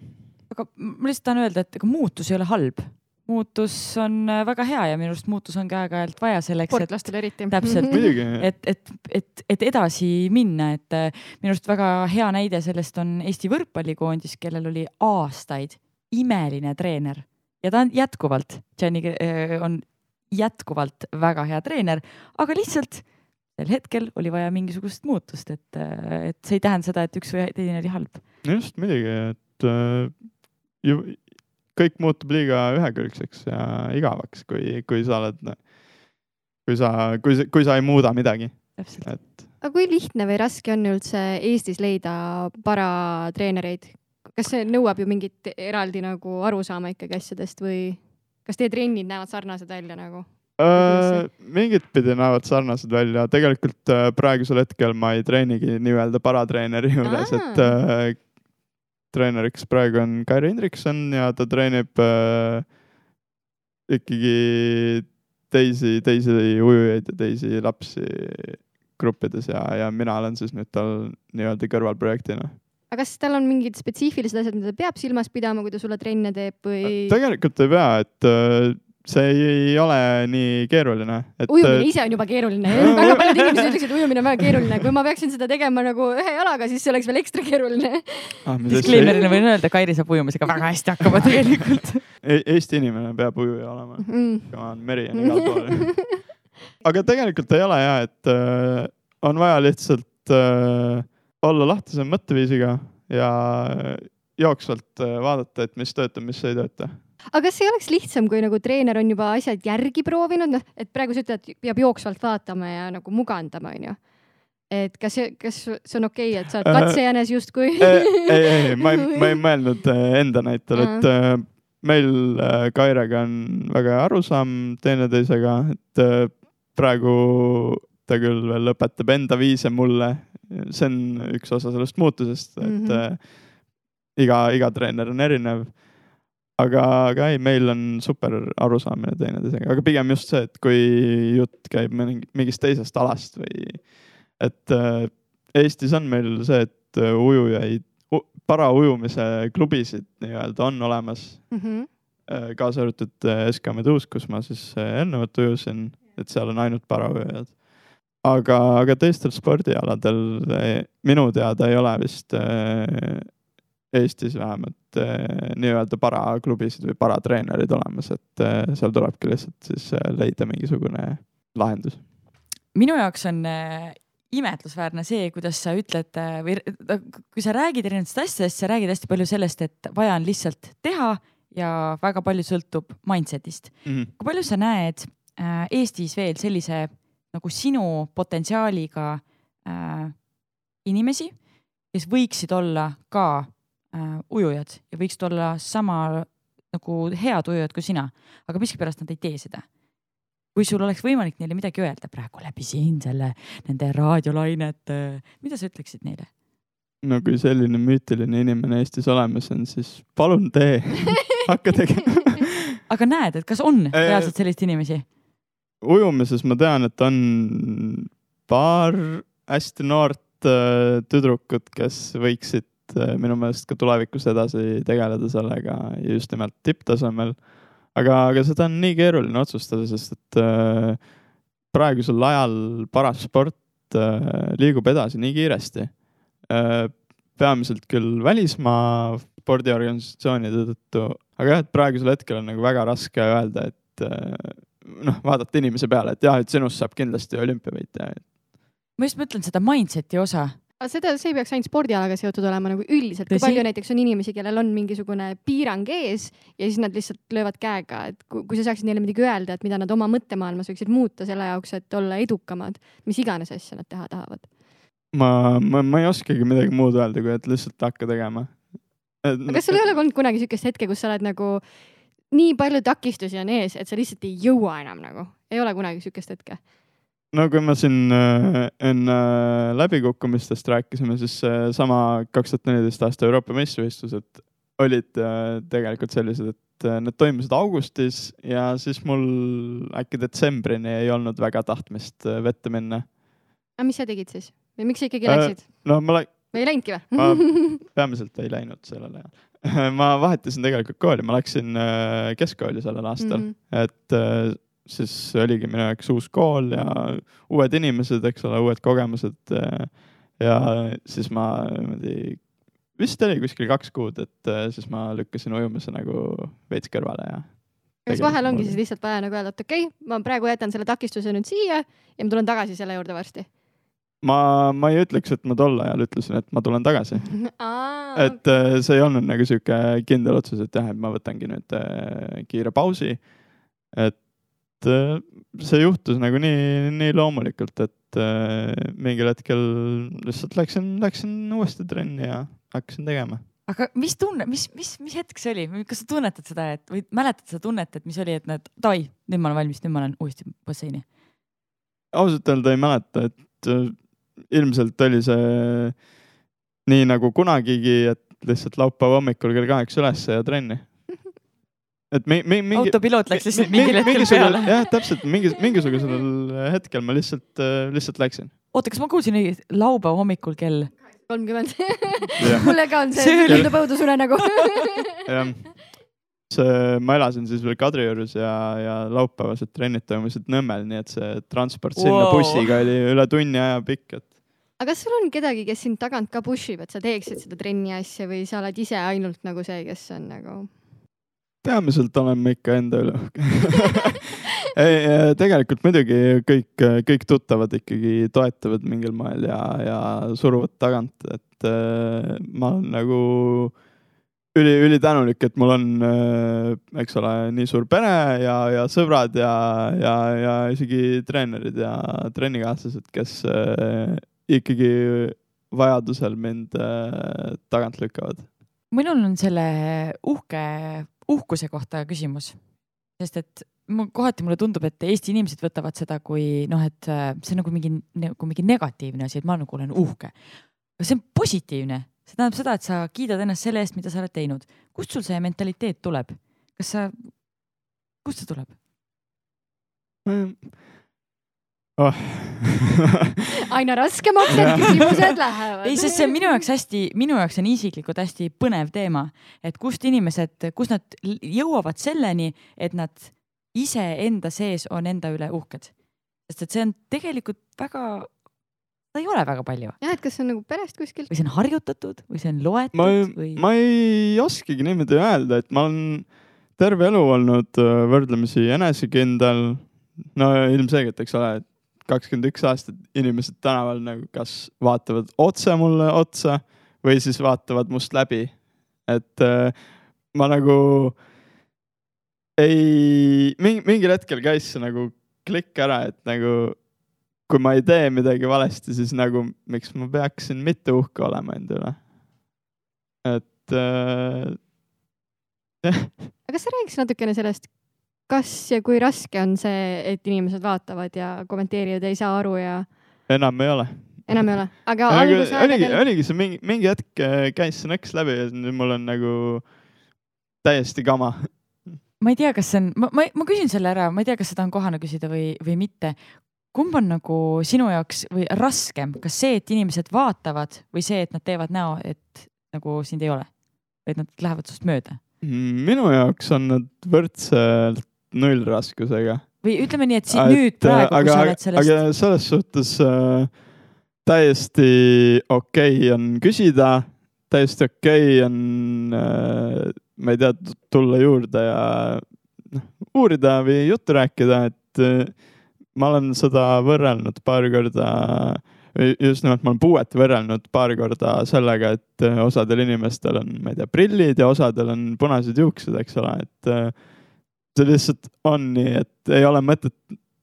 B: aga ma lihtsalt tahan öelda, et ega muutus ei ole halb. muutus on äh, väga hea ja minu arust muutus ongi aeg-ajalt vaja selleks, et
A: sportlastel eriti.
B: Täpselt.
C: muidugi.
B: et, et, et, et edasi minna, et äh, minu arust väga hea näide sellest on Eesti võrkpallikoondis, kellel oli aastaid imeline treener ja ta on jätkuvalt, Gianni äh, on jätkuvalt väga hea treener, aga lihtsalt sel hetkel oli vaja mingisugust muutust, et, et see ei tähenda seda, et üks või teine oli halb.
C: just muidugi, et äh, ju kõik muutub liiga ühekülgseks ja igavaks, kui, kui sa oled, kui sa, kui, kui sa ei muuda midagi,
B: täpselt.
C: et
A: aga kui lihtne või raske on üldse Eestis leida paratreenereid? kas see nõuab ju mingit eraldi nagu arusaama ikkagi asjadest või kas teie trennid näevad sarnased välja nagu?
C: Äh, mingit pidi näevad sarnased välja, tegelikult äh, praegusel hetkel ma ei treenigi nii-öelda paratreeneri juures, et äh, treeneriks praegu on Kairi Hindrikson ja ta treenib äh, ikkagi teisi, teisi ujujaid ja teisi lapsi gruppides ja, ja mina olen siis nüüd tal nii-öelda kõrvalprojektina.
A: aga kas tal on mingid spetsiifilised asjad, mida ta peab silmas pidama, kui ta sulle trenne teeb või?
C: tegelikult ei pea, et see ei ole nii keeruline et....
A: ujumine ise on juba keeruline. väga paljud inimesed ütleksid, et ujumine on väga keeruline. kui ma peaksin seda tegema nagu ühe jalaga, siis see oleks veel ekstra keeruline.
C: ah,
B: Disclaimer'ina võin öelda, Kairi saab ujumisega väga hästi hakkama tegelikult
C: e. Eesti inimene peab ujuja olema
A: Mm.
C: meri on igal pool. aga tegelikult ei ole ja, et äh, on vaja lihtsalt äh, olla lahtise mõtteviisiga ja jooksvalt äh, vaadata, et mis töötab, mis ei tööta
A: aga kas ei oleks lihtsam, kui nagu treener on juba asjad järgi proovinud, noh, et praegu sa ütled, peab jooksvalt vaatama ja nagu mugandama, onju. et kas, kas see on okei okay,, et sa oled katsejänes justkui
C: ei, ei, ei, ma ei, ma ei mõelnud äh, enda näitel, et äh, meil äh, Kairega on väga hea arusaam teineteisega, et äh, praegu ta küll veel õpetab enda viise mulle. see on üks osa sellest muutusest, et mm -hmm. äh, iga, iga treener on erinev aga, aga ei, meil on super arusaamine teineteisega, aga pigem just see, et kui jutt käib mingi, mingist teisest alast või et äh, Eestis on meil see, et äh, ujujaid, paraujumise klubisid nii-öelda on olemas
A: mm. -hmm.
C: Kaasa arvatud äh, SK Meduus, kus ma siis eelnevalt ujusin, et seal on ainult paraujujad. aga, aga teistel spordialadel minu teada ei ole vist äh, Eestis vähemalt äh, nii-öelda paraklubisid või paratreenerid olemas, et äh, seal tulebki lihtsalt siis äh, leida mingisugune lahendus.
B: minu jaoks on imetlusväärne see, kuidas sa ütled või kui sa räägid erinevatest asjadest, sa räägid hästi palju sellest, et vaja on lihtsalt teha ja väga palju sõltub mindset'ist.
C: Mm -hmm.
B: kui palju sa näed Eestis veel sellise nagu sinu potentsiaaliga äh, inimesi, kes võiksid olla ka äh, ujujad ja võiksid olla sama nagu head ujujad kui sina, aga miskipärast nad ei tee seda. kui sul oleks võimalik neile midagi öelda praegu läbi siin selle, nende raadiolainete, mida sa ütleksid neile?
C: no kui selline müütiline inimene Eestis olemas on, siis palun tee hakka tegema
B: aga näed, et kas on reaalselt selliseid inimesi?
C: ujumises ma tean, et on paar hästi noort äh, tüdrukut, kes võiksid minu meelest ka tulevikus edasi tegeleda sellega ja just nimelt tipptasemel. aga, aga seda on nii keeruline otsustada, sest et äh, praegusel ajal parasport äh, liigub edasi nii kiiresti äh,. peamiselt küll välismaa spordiorganisatsioonide tõttu, aga jah, et praegusel hetkel on nagu väga raske öelda, et äh, noh, vaadata inimese peale, et jah, et sinust saab kindlasti olümpiavõitja.
B: ma just mõtlen seda mindset'i osa.
A: Aga seda, see ei peaks ainult spordialaga seotud olema nagu üldiselt, kui palju näiteks on inimesi, kellel on mingisugune piirang ees ja siis nad lihtsalt löövad käega, et kui, kui sa saaksid neile midagi öelda, et mida nad oma mõttemaailmas võiksid muuta selle jaoks, et olla edukamad, mis iganes asja nad teha tahavad.
C: ma, ma, ma ei oskagi midagi muud öelda, kui et lihtsalt hakka tegema.
A: kas sul ei ole olnud kunagi siukest hetke, kus sa oled nagu nii palju takistusi on ees, et sa lihtsalt ei jõua enam nagu, ei ole kunagi siukest hetke?
C: No kui me siin äh, enne äh, läbikukkumistest rääkisime, siis sama kaks tuhat neliteist aasta Euroopa meistrivõistlused olid äh, tegelikult sellised, et äh, need toimusid augustis ja siis mul äkki detsembrini ei olnud väga tahtmist äh, vette minna.
A: aga mis sa tegid siis või miks sa ikkagi
C: Äh,
A: läksid
C: no ma lä-
A: või ei läinudki
C: ma
A: või?
C: peamiselt ei läinud sellel ajal. ma vahetasin tegelikult kooli, ma läksin äh, keskkooli sellel aastal
A: Mhm.
C: et äh, siis oligi minu jaoks uus kool ja uued inimesed, eks ole, uued kogemused. äh, ja siis ma niimoodi, vist oli kuskil kaks kuud, et äh, siis ma lükkasin ujumise nagu veits kõrvale ja.
A: kas vahel ongi siis lihtsalt vaja nagu öelda, et okei okay,, ma praegu jätan selle takistuse nüüd siia ja ma tulen tagasi selle juurde varsti
C: ma, ma ei ütleks, et ma tol ajal ütlesin, et ma tulen tagasi. Et äh, see ei olnud nagu sihuke kindel otsus, et jah, et ma võtangi nüüd kiire pausi. et see juhtus nagu nii, nii loomulikult, et äh, mingil hetkel lihtsalt läksin, läksin uuesti trenni ja hakkasin tegema.
B: aga mis tunne, mis, mis, mis hetk see oli, kas sa tunnetad seda, et või mäletad seda tunnet, et mis oli, et näed, davai, nüüd ma olen valmis, nüüd ma lähen uuesti basseini?
C: ausalt öelda ei mäleta, et äh, ilmselt oli see nii nagu kunagigi, et lihtsalt laupäeva hommikul kell kaheksa ülesse ja trenni. Et mi, mi, mingi.
B: autopiloot läks lihtsalt
C: mi-
B: mingil hetkel peale.
C: jah, täpselt mingi, mingisugusel hetkel ma lihtsalt, lihtsalt läksin.
B: oota, kas ma kuulsin õigesti, laupäeva hommikul kell?
A: kolmkümmend mulle ka on see, tundub õudusunenägu
C: jah, see, ma elasin siis veel Kadriorus ja, ja laupäevased trennid toimusid Nõmmel, nii et see transport sinna
B: Wow.
C: bussiga oli üle tunni aja pikk, et
A: aga kas sul on kedagi, kes sind tagant ka push ib, et sa teeksid seda trenni asja või sa oled ise ainult nagu see, kes on nagu
C: peamiselt olen ma ikka enda üle uhke ei, tegelikult muidugi kõik, kõik tuttavad ikkagi toetavad mingil moel ja, ja suruvad tagant, et äh, ma olen nagu üli, ülitänulik, et mul on, eks ole, nii suur pere ja, ja sõbrad ja, ja, ja isegi treenerid ja trennikaaslased, kes äh, ikkagi vajadusel mind äh, tagant lükkavad.
B: minul on selle uhke, uhkuse kohta küsimus, sest et ma kohati mulle tundub, et Eesti inimesed võtavad seda kui noh, et äh, see on nagu mingi nagu mingi negatiivne asi, et ma nagu olen uhke. aga see on positiivne, see tähendab seda, et sa kiidad ennast selle eest, mida sa oled teinud. kust sul see mentaliteet tuleb? kas sa, kust see tuleb?
C: Oh.
A: aina raskemaks need küsimused lähevad.
B: ei, sest see on minu jaoks hästi, minu jaoks on isiklikult hästi põnev teema, et kust inimesed, kus nad jõuavad selleni, et nad iseenda sees on enda üle uhked. sest et see on tegelikult väga ei ole väga palju
A: jah, et kas see on nagu perest kuskilt?
B: või see on harjutatud või see on loetud
C: ma
B: või?
C: ma ei oskagi niimoodi öelda, et ma olen terve elu olnud äh, võrdlemisi enesekindel. no ilmselgelt, eks ole, et kakskümmend üks aastat inimesed tänaval nagu kas vaatavad otse mulle otsa või siis vaatavad must läbi. et äh, ma nagu ei, mingi, mingil hetkel käis see nagu klikk ära, et nagu kui ma ei tee midagi valesti, siis nagu miks ma peaksin mitte uhke olema enda üle. et äh,
A: aga kas sa räägiks natukene sellest, kas ja kui raske on see, et inimesed vaatavad ja kommenteerivad ja ei saa aru ja
C: enam ei ole.
A: enam ei ole, aga
C: oligi, oligi, oligi see mingi, mingi hetk äh, käis see nõks läbi ja nüüd mul on nagu täiesti kama.
B: ma ei tea, kas see on, ma, ma, ma küsin selle ära, ma ei tea, kas seda on kohane küsida või, või mitte. kumb on nagu sinu jaoks või raskem, kas see, et inimesed vaatavad või see, et nad teevad näo, et nagu sind ei ole? et nad lähevad sinust mööda
C: minu jaoks on nad võrdselt nullraskusega.
B: või ütleme nii, et siin nüüd praegu, kui sa, oled sellest,
C: aga selles suhtes äh, täiesti okei okay on küsida, täiesti okei okay on äh,, ma ei tea, tulla juurde ja noh, uurida või juttu rääkida, et äh, ma olen seda võrrelnud paar korda, just nimelt ma olen puuet võrrelnud paar korda sellega, et äh, osadel inimestel on, ma ei tea, prillid ja osadel on punased juuksed, eks ole, et äh, see lihtsalt on nii, et ei ole mõtet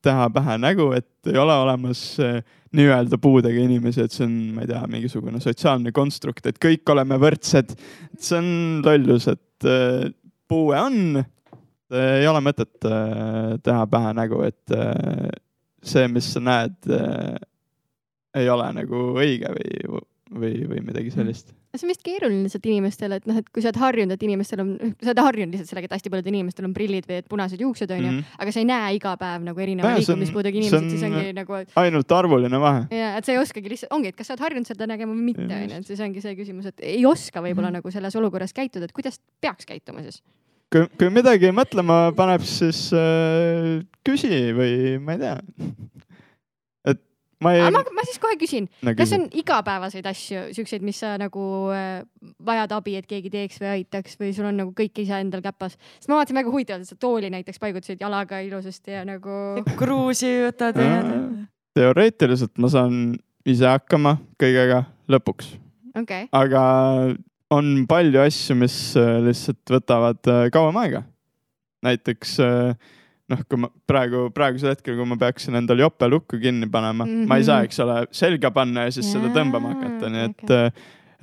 C: teha pähe nägu, et ei ole olemas äh, nii-öelda puudega inimesi, et see on, ma ei tea, mingisugune sotsiaalne konstrukt, et kõik oleme võrdsed. see on lollus, et äh, puue on, ei ole mõtet äh, teha pähe nägu, et äh, see, mis sa näed, ei ole nagu õige või, või, või midagi sellist.
A: See on vist keeruline lihtsalt inimestele, et noh, et kui sa oled harjunud, et inimestel on, sa oled harjunud lihtsalt sellega, et hästi paljudel inimestel on prillid või et punased juuksed onju mm. -hmm. aga sa ei näe iga päev nagu erineva liikumispuudega
C: on-
A: siis ongi nagu,
C: ainult arvuline vahe.
A: ja et sa ei oskagi lihtsalt, ongi, et kas sa oled harjunud seda nägema või mitte onju, et siis ongi see küsimus, et ei oska võib-olla
C: Mhm.
A: nagu selles olukorras käituda, et kuidas peaks käituma siis.
C: kui, kui midagi mõtlema paneb, siis äh, küsi või ma ei tea. Ma ei
A: ma, ma siis kohe küsin,
C: no,
A: kas on igapäevaseid asju, siukseid, mis sa nagu äh, vajad abi, et keegi teeks või aitaks või sul on nagu kõik ise endal käpas, sest ma vaatasin väga huvitavalt, et sa tooli näiteks paigutasid jalaga ilusasti ja nagu.
B: kruusi võtad ja
C: teoreetiliselt ma saan ise hakkama kõigega lõpuks,
A: okei,
C: aga on palju asju, mis äh, lihtsalt võtavad äh, kauem aega. näiteks äh, noh, kui ma praegu, praegusel hetkel, kui ma peaksin endal jope lukku kinni panema mm, -hmm. ma ei saa,
A: Mhm.
C: eks ole, selga panna ja siis seda
A: Jaa,
C: tõmbama hakata, nii et
A: okei.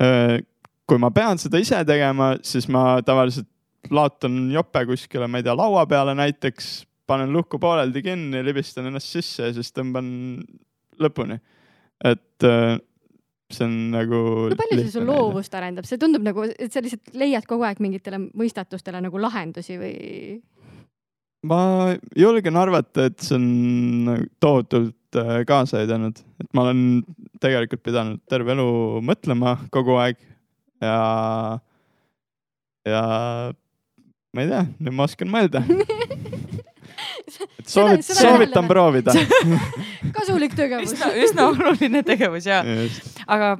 C: äh, kui ma pean seda ise tegema, siis ma tavaliselt laotan jope kuskile, ma ei tea, laua peale näiteks, panen lukku pooleldi kinni, libistan ennast sisse ja siis tõmban lõpuni. et äh, see on nagu.
A: no palju see sul loovust arendab, see tundub nagu, et sa lihtsalt leiad kogu aeg mingitele mõistatustele nagu lahendusi või?
C: Ma julgen arvata, et see on tohutult äh, kaasa aidanud, et ma olen tegelikult pidanud terve elu mõtlema kogu aeg ja, ja ma ei tea, nüüd ma oskan mõelda. et soovit-, soovitan proovida.
A: kasulik tegevus.
B: üsna, oluline tegevus ja, aga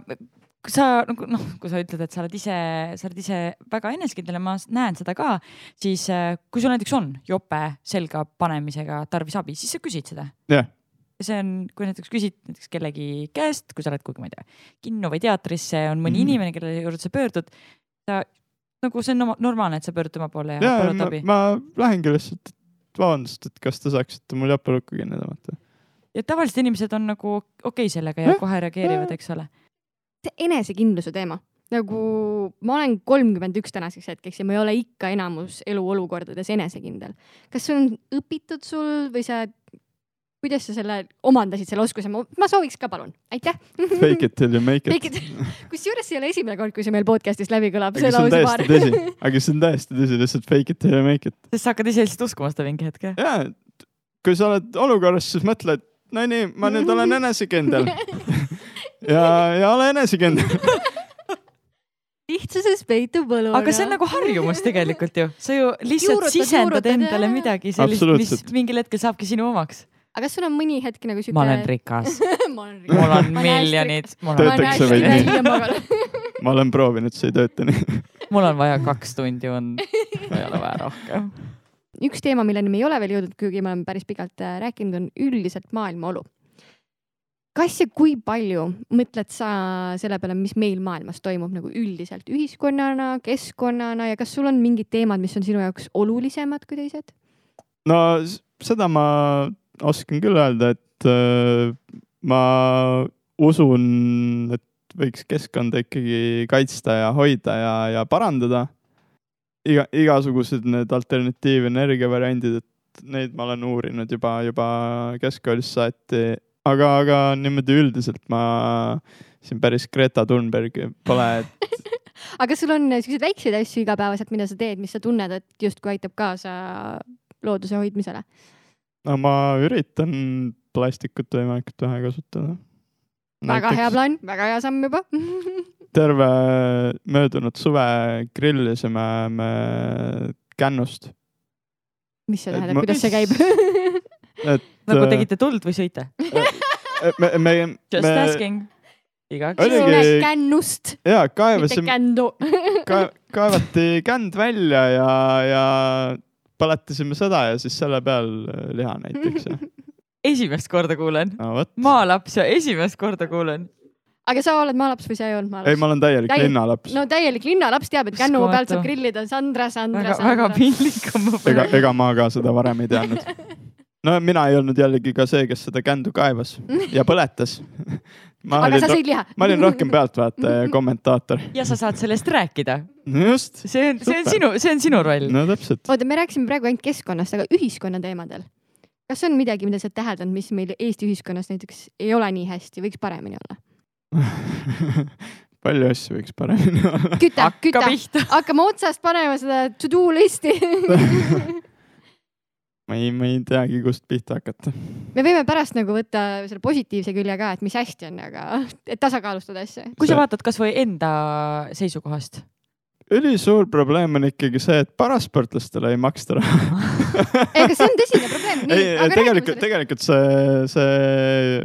B: kui sa nagu noh, kui sa ütled, et sa oled ise, sa oled ise väga enesekindel ja ma näen seda ka, siis äh, kui sul näiteks on jope selga panemisega tarvis abi, siis sa küsid seda. ja see on, kui näiteks küsid näiteks kellegi käest, kui sa lähed kuhugi, ma ei tea, kinno või teatrisse, on mõni mm. inimene, kelle juurde sa pöördud, sa nagu see on norma- normaalne, et sa pöördud tema poole ja,
C: ja
B: palud
C: ma,
B: abi.
C: ma lähengi lihtsalt, et vabandust, et kas te saaksite mul jope lukku kinni tõmmata.
B: ja tavaliselt inimesed on nagu okei okay sellega ja
C: Jah,
B: kohe reageerivad, eks ole.
A: See enesekindluse teema, nagu ma olen kolmkümmend üks tänaseks hetkeks ja ma ei ole ikka enamus eluolukordades enesekindel. kas see on õpitud sul või sa, kuidas sa selle omandasid, selle oskuse, ma sooviks ka, palun, aitäh.
C: Fake it till you make it.
A: It, kusjuures see ei ole esimene kord, kui see meil podcast'is läbi kõlab,
C: aga
A: see
C: on täiesti tõsi, aga see on täiesti tõsi, lihtsalt fake it till you make it.
B: sest sa hakkad ise lihtsalt uskuma seda mingi hetk, jah?
C: ja, kui sa oled olukorras, siis mõtle, et no nii, ma nüüd olen enesekindel ja, ja ole enesekindel.
A: lihtsuses peitub võlu.
B: aga see on nagu harjumus tegelikult ju, sa ju lihtsalt
A: Juurutad,
B: sisendad
A: juurutad,
B: endale
A: jaa.
B: midagi sellist, mis mingil hetkel saabki sinu omaks.
A: aga kas sul on mõni hetk nagu siuke?
B: ma olen rikas, mul on miljonid, mul
C: Töötaks see
A: maganud.
C: ma olen proovinud, see ei tööta nii.
B: mul on vaja kaks tundi und, ei ole vaja rohkem.
A: üks teema, milleni me ei ole veel jõudnud, kuigi me oleme päris pikalt äh, rääkinud, on üldiselt maailma olu. Kas ja kui palju mõtled sa selle peale, mis meil maailmas toimub nagu üldiselt ühiskonnana, keskkonnana ja kas sul on mingid teemad, mis on sinu jaoks olulisemad kui teised?
C: no seda ma oskan küll öelda, et äh, ma usun, et võiks keskkonda ikkagi kaitsta ja hoida ja, ja parandada. iga, igasugused need alternatiivenergia variandid, et neid ma olen uurinud juba, juba keskkoolist saati, aga, aga niimoodi üldiselt ma siin päris Greta Thunberg pole, et
A: aga kas sul on siukseid väikseid asju igapäevaselt, mida sa teed, mis sa tunned, et justkui aitab kaasa looduse hoidmisele?
C: no ma üritan plastikut võimalikult vähe kasutada.
A: väga hea plaan, väga hea samm juba.
C: terve möödunud suve grillisime me kännust.
A: mis see tähendab, kuidas see käib?
C: et
B: nagu
C: äh,
B: tegite tuld või sõite?
C: me, me,
B: Just
C: me
B: asking. igaks
C: Oligi-
B: juhuks.
A: kännust,
C: ja
A: mitte
C: kaevasime,
A: kändu.
C: kaevati känd välja ja, ja põletasime seda ja siis selle peal äh, liha näiteks ja
B: esimest korda kuulen,
C: no
B: maalaps ja esimest korda kuulen.
A: aga sa oled maalaps või sa ei olnud maalaps?
C: ei, ma olen täielik
A: Täie-
C: linnalaps
A: no täielik linnalaps teab, et kännu pealt saab grillida Sandra, Sandra,
B: väga, väga
A: Sandra.
B: piinlik on mu
C: ega, ega ma ka seda varem ei teadnud. no mina ei olnud jällegi ka see, kes seda kändu kaevas ja põletas. ma
A: aga sa, sõid liha?
C: ma olin rohkem pealtvaataja ja kommentaator.
B: ja sa saad sellest rääkida.
C: no just,
B: see on, see on sinu, see on sinu roll.
C: no täpselt.
A: oota, me rääkisime praegu ainult keskkonnast, aga ühiskonna teemadel. kas on midagi, mida sa oled täheldanud, mis meil Eesti ühiskonnas näiteks ei ole nii hästi, võiks paremini olla?
C: palju asju võiks paremini olla.
A: küta, küta, hakkame otsast panema seda to do listi.
C: ma ei, ma ei teagi, kust pihta hakata.
A: me võime pärast nagu võtta selle positiivse külje ka, et mis hästi on, aga et tasakaalustada asja.
B: kui sa
C: See-
B: vaatad kasvõi enda seisukohast,
C: ülisuur probleem on ikkagi see, et parasportlastele ei maksta raha.
A: ega see on tõsine probleem.
C: ei, tegelikult, tegelikult see, see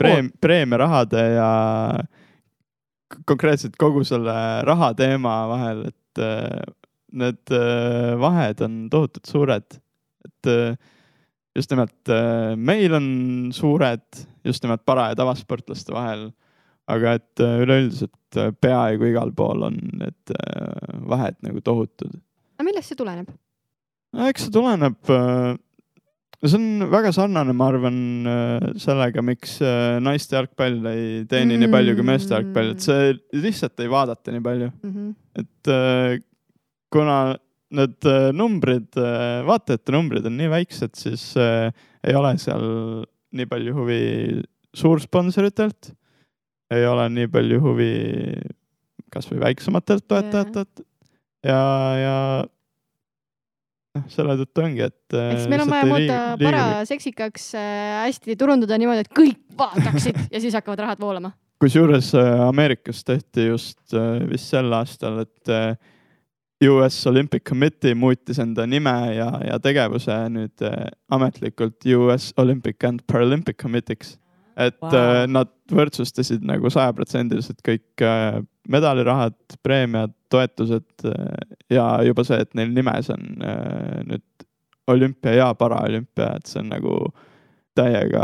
C: preem-, preemiarahade ja konkreetselt kogu selle raha teema vahel, et äh, need äh, vahed on tohutult suured. Et äh, just nimelt äh, meil on suured just nimelt para- ja tavasportlaste vahel, aga et äh, üleüldiselt peaaegu igal pool on need vahed nagu tohutud.
A: aga millest see tuleneb?
C: no eks see tuleneb, see on väga sarnane, ma arvan, sellega, miks naiste jalgpall ei teeni mm. nii palju kui meeste jalgpall, et see lihtsalt ei vaadata nii palju, et äh, kuna need äh, numbrid, vaatajate numbrid on nii väiksed, siis äh, ei ole seal nii palju huvi suursponsoritelt, ei ole nii palju huvi kasvõi väiksematelt toetajatelt ja, ja noh, selle tõttu ongi, et.
A: siis meil on vaja muuta para seksikaks äh, hästi turundada niimoodi, et kõik vaataksid ja siis hakkavad rahad voolama.
C: kusjuures äh, Ameerikas tehti just äh, vist sel aastal, et äh, US Olympic Committee muutis enda nime ja, ja tegevuse nüüd äh, ametlikult US Olympic and Paralympic Committee'ks. et
B: Wow.
C: wow. nad võrdsustasid nagu sajaprotsendiliselt kõik äh, medalirahad, preemiad, toetused äh, ja juba see, et neil nimes on äh, nüüd olümpia ja paraolümpia, et see on nagu täiega,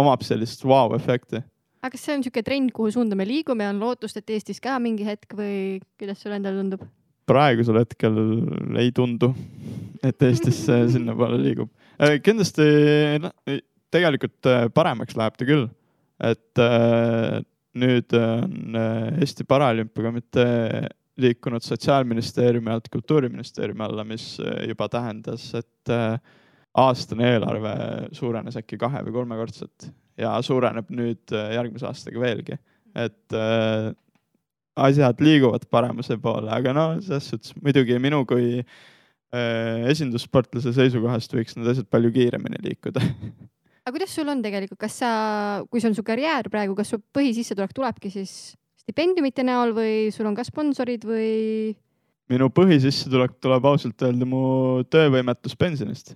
C: omab sellist vau-efekti
A: aga kas see on niisugune trend, kuhu suunda me liigume, on lootust, et Eestis ka mingi hetk või kuidas sulle endale tundub?
C: Praegusel hetkel ei tundu, et Eestis sinnapoole liigub. kindlasti noh, tegelikult äh, paremaks läheb ta küll, et äh, nüüd on äh, Eesti Paralümpiakomitee liikunud Sotsiaalministeeriumi alt Kultuuriministeeriumi alla, mis äh, juba tähendas, et äh, aastane eelarve suurenes äkki kahe või kolmekordselt ja suureneb nüüd äh, järgmise aastaga veelgi, et äh, asjad liiguvad paremuse poole, aga no selles suhtes muidugi minu kui äh, esindussportlase seisukohast võiks need asjad palju kiiremini liikuda.
A: aga kuidas sul on tegelikult, kas sa, kui see on su karjäär praegu, kas su põhisissetulek tulebki siis stipendiumite näol või sul on ka sponsorid või?
C: minu põhisissetulek tuleb ausalt öelda mu töövõimetuspensionist.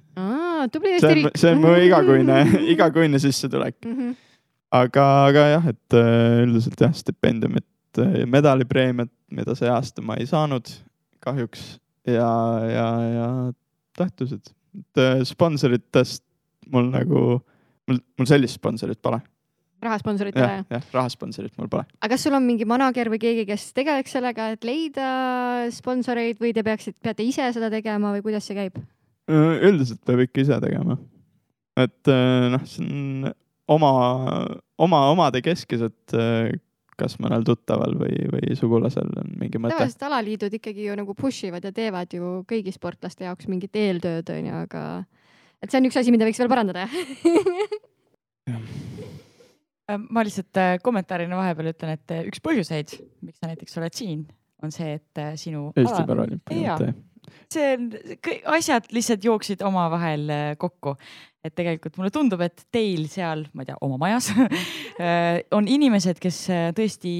A: tubli
C: see
A: Eesti riik.,
C: see on mu igakuine, igakuine sissetulek.
A: Mhm.
C: aga, aga jah, et äh, üldiselt jah, stipendiumit, medalipreemiat, mida see aasta ma ei saanud kahjuks ja, ja, ja toetused. et äh, sponsoritest mul nagu, mul, mul sellist sponsorit pole.
A: rahasponsoritele
C: jah, jah, rahasponsorit mul pole.
A: aga kas sul on mingi manager või keegi, kes tegeleks sellega, et leida sponsoreid või te peaksite, peate ise seda tegema või kuidas see käib?
C: üldiselt peab ikka ise tegema. et äh, noh, see on oma, oma, omade keskis, et kas mõnel tuttaval või, või sugulasel on mingi mõte.
A: tavaliselt alaliidud ikkagi ju nagu push ivad ja teevad ju kõigi sportlaste jaoks mingit eeltööd onju, aga et see on üks asi, mida võiks veel parandada
B: ma lihtsalt äh, kommentaarina vahepeal ütlen, et äh, üks põhjuseid, miks sa näiteks oled siin, on see, et äh, sinu
C: Eesti
B: ala-
C: Paralümpiakomitee.
B: see on, asjad lihtsalt jooksid omavahel kokku. Et tegelikult mulle tundub, et teil seal, ma ei tea, oma majas äh, on inimesed, kes äh, tõesti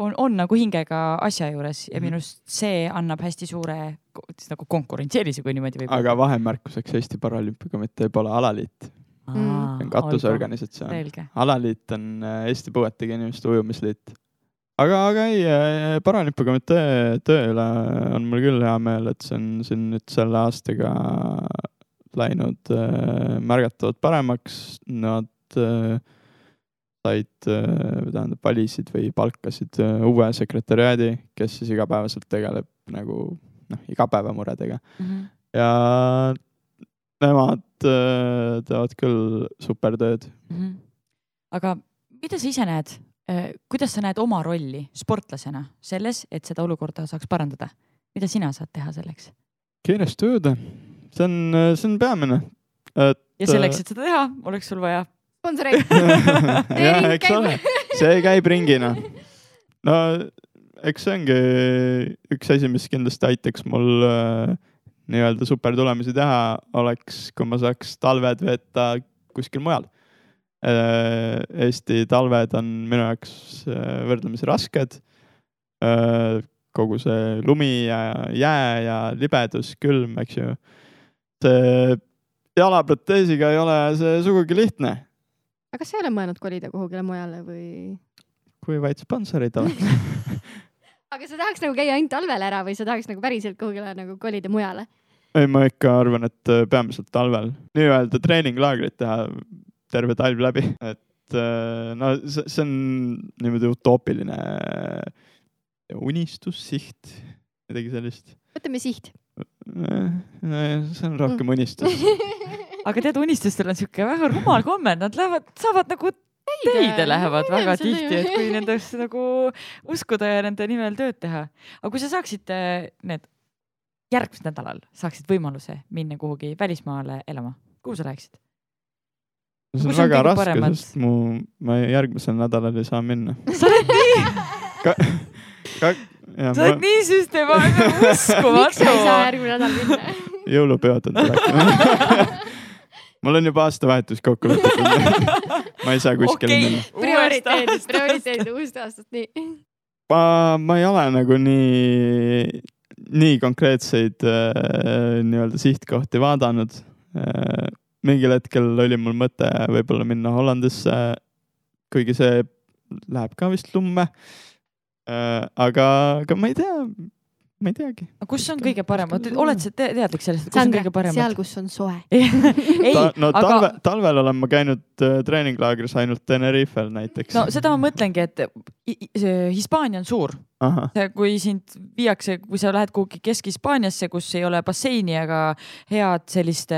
B: on, on nagu hingega asja juures ja
C: Mhm.
B: minu arust see annab hästi suure nagu konkurentsieelise, kui niimoodi võib
C: aga vahemärkuseks Eesti Paralümpiakomitee pole alaliit,
A: Mm.
C: see on katusorganisatsioon. alaliit on äh, Eesti Puuetega Inimeste Ujumisliit. aga, aga ei, Paralümpiakomitee töö üle on mul küll hea meel, et see on siin nüüd selle aastaga läinud äh, märgatavalt paremaks. Nad äh, said, tähendab, valisid või palkasid äh, uue sekretäriaadi, kes siis igapäevaselt tegeleb nagu noh, igapäevamuredega
B: Mhm.
C: ja nemad äh, teevad küll super tööd.
B: Mhm. aga mida sa ise näed, kuidas sa näed oma rolli sportlasena selles, et seda olukorda saaks parandada? mida sina saad teha selleks?
C: kiiresti tööd, see on, see on peamine. et
B: ja selleks, et seda teha, oleks sul vaja.
A: sponsoreid.
C: jah, eks ole, see käib ringina. no eks see ongi üks asi, mis kindlasti aitaks mul äh, nii-öelda supertulemusi teha, oleks, kui ma saaks talved veeta kuskil mujal. Eesti talved on minu jaoks äh, võrdlemisi rasked. kogu see lumi ja jää ja libedus, külm, eks ju. See jalaproteesiga ei ole see sugugi lihtne
A: aga kas sa ei ole mõelnud kolida kuhugile mujale või?
C: kui vaid sponsorid oleks.
A: aga sa tahaks nagu käia ainult talvel ära või sa tahaks nagu päriselt kuhugile nagu kolida mujale?
C: ei, ma ikka arvan, et äh, peamiselt talvel nii-öelda treeninglaagrit teha terve talv läbi, et äh, no see, see on niimoodi utoopiline unistus, siht, midagi sellist.
A: võtame siht.
C: See on rohkem unistus.
B: aga tead, unistustel on sihuke väga rumal komme, nad lähevad, saavad nagu teide lähevad väga tihti, et kui nendest nagu uskuda ja nende nimel tööd teha. aga kui sa saaksid äh, need järgmisel nädalal saaksid võimaluse minna kuhugi välismaale elama, kuhu sa läheksid?
C: see on
B: on
C: väga raske,
B: paremad-
C: sest mu, ma järgmisel nädalal ei saa minna.
B: sa oled nii,
C: ka, ka, ja,
B: sa oled
C: ma,
B: nii süstemaatne,
A: miks sa ei saa
B: uskumatu.
A: järgmine nädal minna?
C: jõulupeod on tulekul. mul on juba aastavahetus kokku lepitud. ma ei saa kuskile
B: okei
C: minna.,
A: prioriteedid, prioriteedid uuest aastast, nii.
C: ma, ma ei ole nagu nii, nii konkreetseid äh, nii-öelda sihtkohti vaadanud äh,. mingil hetkel oli mul mõte võib-olla minna Hollandisse, kuigi see läheb ka vist lumme äh,. aga, aga ma ei tea, ma ei teagi.
B: kus on kõige parem, oled sa te- teadlik sellest, kus on
A: Sandra
B: kõige, parem?
A: seal, kus on soe.
B: ei,
C: Ta, no
B: aga
C: talve, talvel olen ma käinud äh, treeninglaagris ainult Tenerifel näiteks
B: no seda ma mõtlengi, et Hispaania on suur, kui sind viiakse, kui sa lähed kuhugi Kesk-Hispaaniasse, kus ei ole basseini ega head sellist,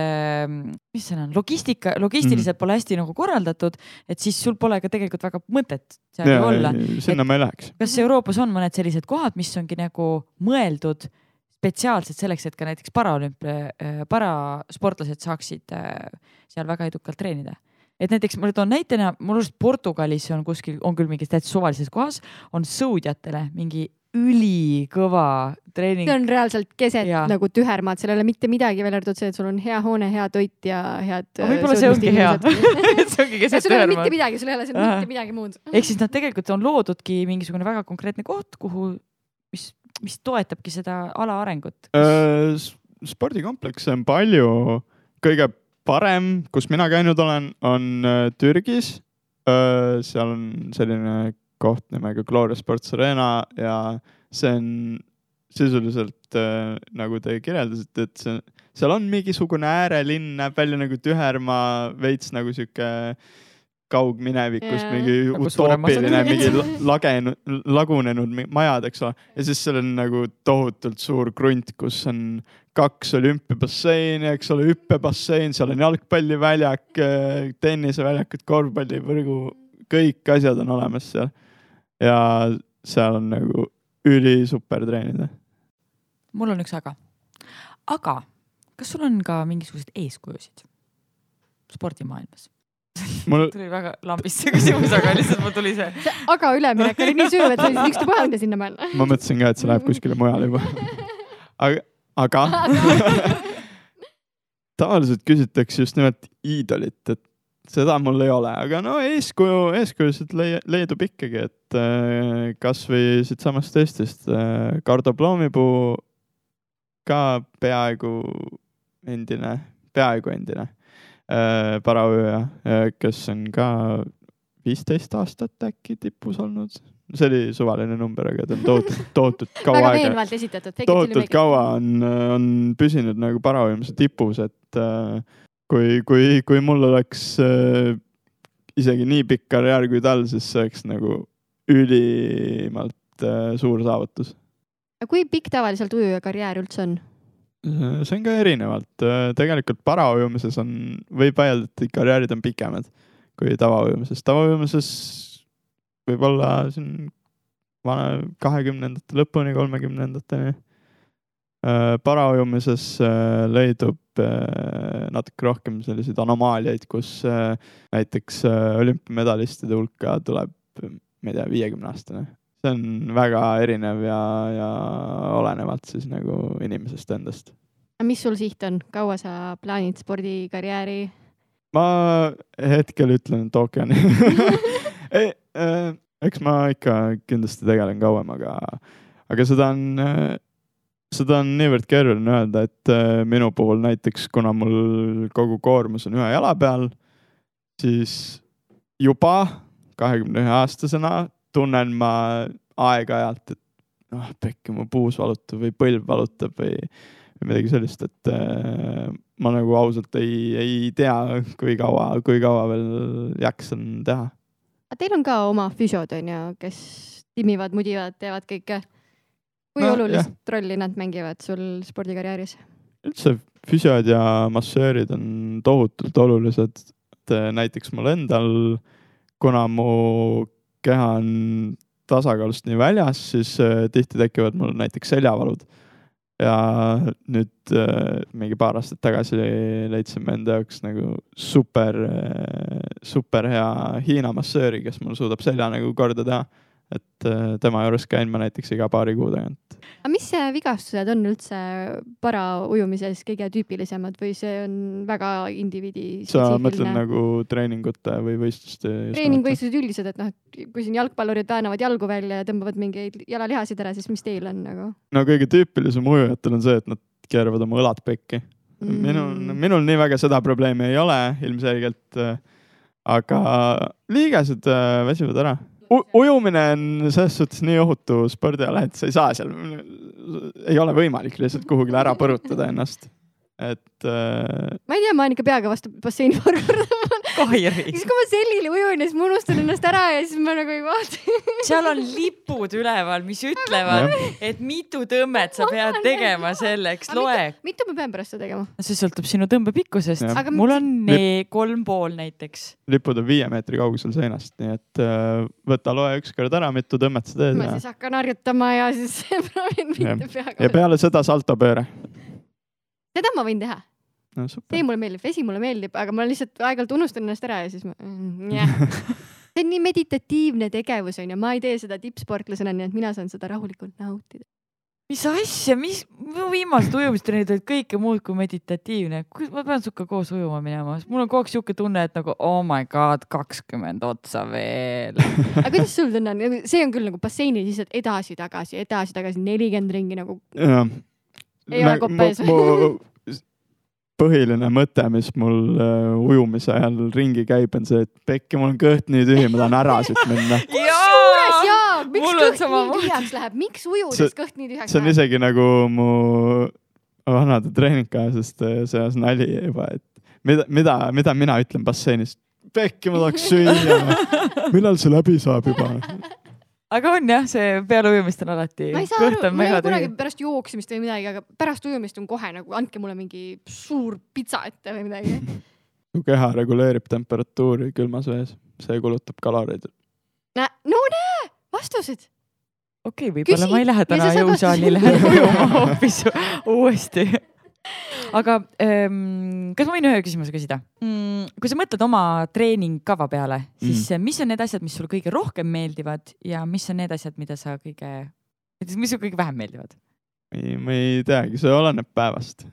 B: mis see on, logistika, logistiliselt pole hästi nagu korraldatud, et siis sul pole ka tegelikult väga mõtet seal ju olla.
C: sinna ma ei läheks.
B: kas Euroopas on mõned sellised kohad, mis ongi nagu mõeldud spetsiaalselt selleks, et ka näiteks paraolümpia, parasportlased saaksid äh, seal väga edukalt treenida? Et näiteks ma toon näitena, mul arust Portugalis on kuskil, on küll mingis täitsa suvalises kohas, on sõudjatele mingi ülikõva treening
A: see. on reaalselt keset
B: Jaa.
A: nagu tühermaad, seal ei ole mitte midagi välja arvatud see, et sul on hea hoone, hea toit ja head.
B: võib-olla see ongi hea. see ongi keset
A: sul ei ole mitte midagi, sul ei ole seal mitte midagi muud.
B: ehk siis nad tegelikult on loodudki mingisugune väga konkreetne koht, kuhu, mis, mis toetabki seda ala arengut.
C: Äh, spordikomplekse on palju, kõige parem, kus mina käinud olen, on äh, Türgis. seal on selline koht nimega Gloria Sports Arena ja see on sisuliselt äh, nagu te kirjeldasite, et see, seal on mingisugune äärelinn, näeb välja nagu Tühermaa, veits nagu sihuke kaugminevikust
A: Jaa.
C: mingi
B: Nagu
C: utoopiline, mingi la- lagenud, lagunenud majad, eks ole. ja siis seal on nagu tohutult suur krunt, kus on kaks olümpiabasseini, eks ole, hüppebassein, seal on jalgpalliväljak, tenniseväljakud, korvpallivõrgu, kõik asjad on olemas seal. ja seal on nagu ülisuper treenida.
B: mul on üks aga. aga kas sul on ka mingisuguseid eeskujusid spordimaailmas?
C: Mul,
B: tuli väga lambist see küsimus, aga lihtsalt mul tuli see.
A: see aga üleminek oli nii sügav, et sa võisid ükstapuha minna sinna mõelda.
C: ma mõtlesin ka, et see läheb kuskile mujale juba. aga, aga tavaliselt küsitakse just nimelt iidolit, et seda mul ei ole, aga no eeskuju, eeskujusid leidub ikkagi, et äh, kasvõi siitsamast Eestist äh, Kardo Ploomipuu ka peaaegu endine, peaaegu endine äh, paraööja, kes on ka viisteist aastat äkki tipus olnud. see oli suvaline number, aga ta on tohutult, tohutult kaua
A: väga veenvalt esitatud.
C: tohutult kaua on, on püsinud nagu paravõimluse tipus, et äh, kui, kui, kui mul oleks äh, isegi nii pikk karjäär kui tal, siis see oleks nagu ülimalt äh, suur saavutus.
A: kui pikk tavaliselt ujuja karjäär üldse on?
C: See on ka erinevalt, tegelikult paraujumises on, võib vaielda, et karjäärid on pikemad kui tavaujumises, tavaujumises võib-olla siin vana kahekümnendate lõpuni, kolmekümnendateni. paraujumises äh, leidub äh, natuke rohkem selliseid anomaaliaid, kus äh, näiteks äh, olümpiamedalistide hulka tuleb, ma ei tea, viiekümne aastane see on väga erinev ja, ja olenevalt siis nagu inimesest endast.
A: mis sul siht on, kaua sa plaanid spordikarjääri?
C: ma hetkel ütlen, et ookeani ei, eks ma ikka kindlasti tegelen kauem, aga, aga seda on, seda on niivõrd keeruline öelda, et äh, minu puhul näiteks, kuna mul kogu koormus on ühe jala peal, siis juba kahekümne ühe aastasena tunnen ma aeg-ajalt, et noh, pekki mu puus valutab või põlv valutab või, või midagi sellist, et äh, ma nagu ausalt ei, ei tea, kui kaua, kui kaua veel jaksan teha.
A: Teil on ka oma füsiod onju, kes timmivad, mudivad, teevad kõike. kui
C: No,
A: olulist rolli nad mängivad sul spordikarjääris?
C: üldse füsiod ja massöörid on tohutult olulised. et äh, näiteks mul endal, kuna mu keha on tasakaalust nii väljas, siis äh, tihti tekivad mul näiteks seljavalud. ja nüüd äh, mingi paar aastat tagasi leidsime enda jaoks nagu super, super hea Hiina massööri, kes mul suudab selja nagu korda teha. Et äh, tema juures käin ma näiteks iga paari kuu tagant.
A: aga mis vigastused on üldse paraujumises kõige tüüpilisemad või see on väga indiviidi
C: sa mõtled nagu treeningute või võistluste?
A: treeningvõistlused üldiselt, et noh, kui siin jalgpallurid väänavad jalgu välja ja tõmbavad mingeid jalalihasid ära, siis mis teil on nagu
C: no kõige tüüpilisem ujujatel on see, et nad keeravad oma õlad pekki mm.. minul, minul nii väga seda probleemi ei ole ilmselgelt. aga liigesed äh, väsivad ära. Ujumine on selles suhtes nii ohutu spordiala, et sa ei saa seal, ei ole võimalik lihtsalt kuhugile ära põrutada ennast. Et äh,
A: ma ei tea, ma olen ikka peaga vastu basseini paar korda.
B: Kairi,
A: siis kui ma sellile ujun ja siis ma unustan ennast ära ja siis ma nagu ei vaata.
B: seal on lipud üleval, mis ütlevad, et mitu tõmmet sa pead tegema selleks, loe.
A: mitu ma pean pärast seda tegema?
B: see sõltub sinu tõmbe pikkusest
C: Jah..
A: Aga
B: mul on
C: Lip-
B: kolm pool näiteks.
C: lipud on viie meetri kaugusel seinast, nii et äh, võta loe ükskord ära, mitu tõmmet sa teed
A: ma
C: ja,
A: siis hakkan harjutama ja siis proovin mitte peaga
C: ja. peale seda saltopööre.
A: Seda ma võin teha,
C: no
A: see mulle meeldib, vesi mulle meeldib, aga ma lihtsalt aeg-ajalt unustan ennast ära ja siis ma, jah. see on nii meditatiivne tegevus onju, ma ei tee seda tippsportlasena, nii et mina saan seda rahulikult nautida.
B: mis asja, mis, mu viimased ujumistrennid olid kõike muud kui meditatiivne. ma pean sinuga koos ujuma minema, sest mul on kogu aeg sihuke tunne, et nagu oh my god, kakskümmend otsa veel.
A: aga kuidas sul tunne on, see on küll nagu basseini lihtsalt edasi-tagasi, edasi-tagasi nelikümmend ringi nagu. Ei ole kopa ees.
C: põhiline mõte, mis mul äh, ujumise ajal ringi käib, on see, et pekki, mul on kõht nii tühi, ma tahan ära siit minna.
A: kusjuures jaa, miks
B: Mul
A: kõht nii tühjaks läheb, miks ujudes
C: See-
A: kõht nii tühjaks
C: see on
A: läheb?
C: isegi nagu mu vanade treeningkaaslaste seas nali juba, et mida, mida, mida mina ütlen basseinis. pekki, ma tahaks süüa. millal see läbi saab juba?
B: Aga on jah, see peale ujumist on alati,
A: ma ei saa aru ma ei
B: mega
A: ole kunagi pärast jooksmist või midagi, aga pärast ujumist on kohe nagu andke mulle mingi suur pitsa ette või midagi.
C: mu keha reguleerib temperatuuri külmas vees, see kulutab kaloreid.
A: no näe, vastused.
B: okei okay,, võib-olla ma ei lähe täna
A: sa saad
B: jõusaali,
A: vastuse.
B: lähen ujuma hoopis uuesti. aga ähm, kas ma võin ühe küsimuse küsida mm,? kui sa mõtled oma treeningkava peale, siis mm. mis on need asjad, mis sulle kõige rohkem meeldivad ja mis on need asjad, mida sa kõige, mis sulle kõige vähem meeldivad?
C: ei, ma ei teagi, see oleneb päevast.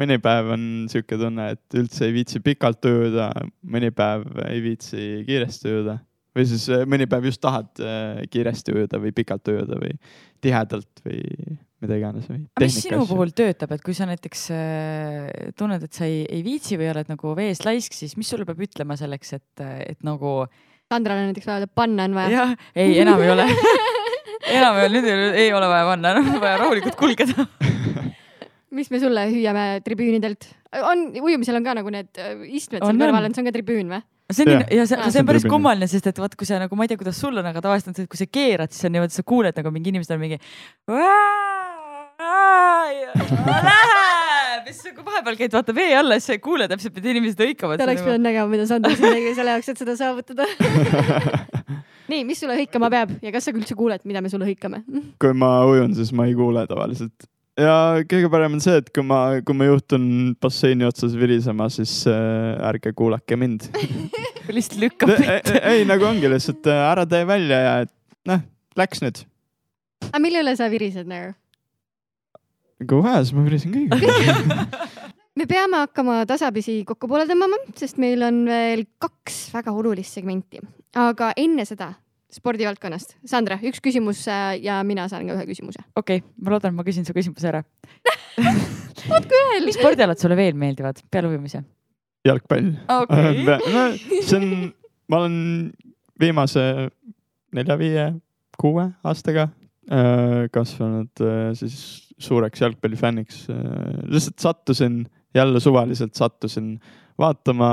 C: mõni päev on sihuke tunne, et üldse ei viitsi pikalt ujuda, mõni päev ei viitsi kiiresti ujuda või siis äh, mõni päev just tahad äh, kiiresti ujuda või pikalt ujuda või tihedalt või mida iganes või.
B: aga mis sinu puhul töötab, et kui sa näiteks äh, tunned, et sa ei, ei viitsi või oled nagu vees laisk, siis mis sulle peab ütlema selleks, et, et nagu
A: Sandrale näiteks vaja panna on vaja.
B: jah, ei enam ei ole enam ei ole, nüüd ei ole, ei ole vaja panna, on vaja rahulikult kulgeda.
A: mis me sulle hüüame tribüünidelt? on, ujumisel on ka nagu need äh, istmed seal kõrval on, see on ka tribüün või?
B: see on nii, ja see, see on päris kummaline, sest et vaat kui sa nagu, ma ei tea, kuidas sul on, aga tavaliselt on see, et kui sa keerad, siis on niimoodi, sa kuuled nagu mingi inimesed on mingi. Läheb, siis kui vahepeal käid vaata vee alla, siis sa ei kuule täpselt, mida inimesed hõikavad.
A: ta oleks pidanud nägema, mida Sandra siin tegi selle jaoks, et seda saavutada. nii, mis sulle hõikama peab ja kas sa üldse kuuled, mida me sulle hõikame?
C: kui ma ujun, siis ma ei kuule tavaliselt. ja kõige parem on see, et kui ma, kui ma juhtun basseini otsas virisema, siis äh, ärge kuulake mind.
B: lihtsalt lükkab
C: ei, ei, nagu ongi lihtsalt äh, ära tee välja ja et noh, läks nüüd.
A: aga mille üle sa virised nagu?
C: Kui vaja, siis ma virisin kõigiga.
A: me peame hakkama tasapisi kokku poole tõmbama, sest meil on veel kaks väga olulist segmenti, aga enne seda spordivaldkonnast. Sandra, üks küsimus äh, ja mina saan ka ühe küsimuse.
B: okei okay,, ma loodan, et ma küsin su küsimuse ära.
A: veel
B: mis spordialad sulle veel meeldivad peale ujumise?
C: jalgpall.
B: okei
C: no see on, ma olen viimase nelja-viie, kuue aastaga äh, kasvanud äh, siis suureks jalgpallifänniks. lihtsalt sattusin, jälle suvaliselt sattusin vaatama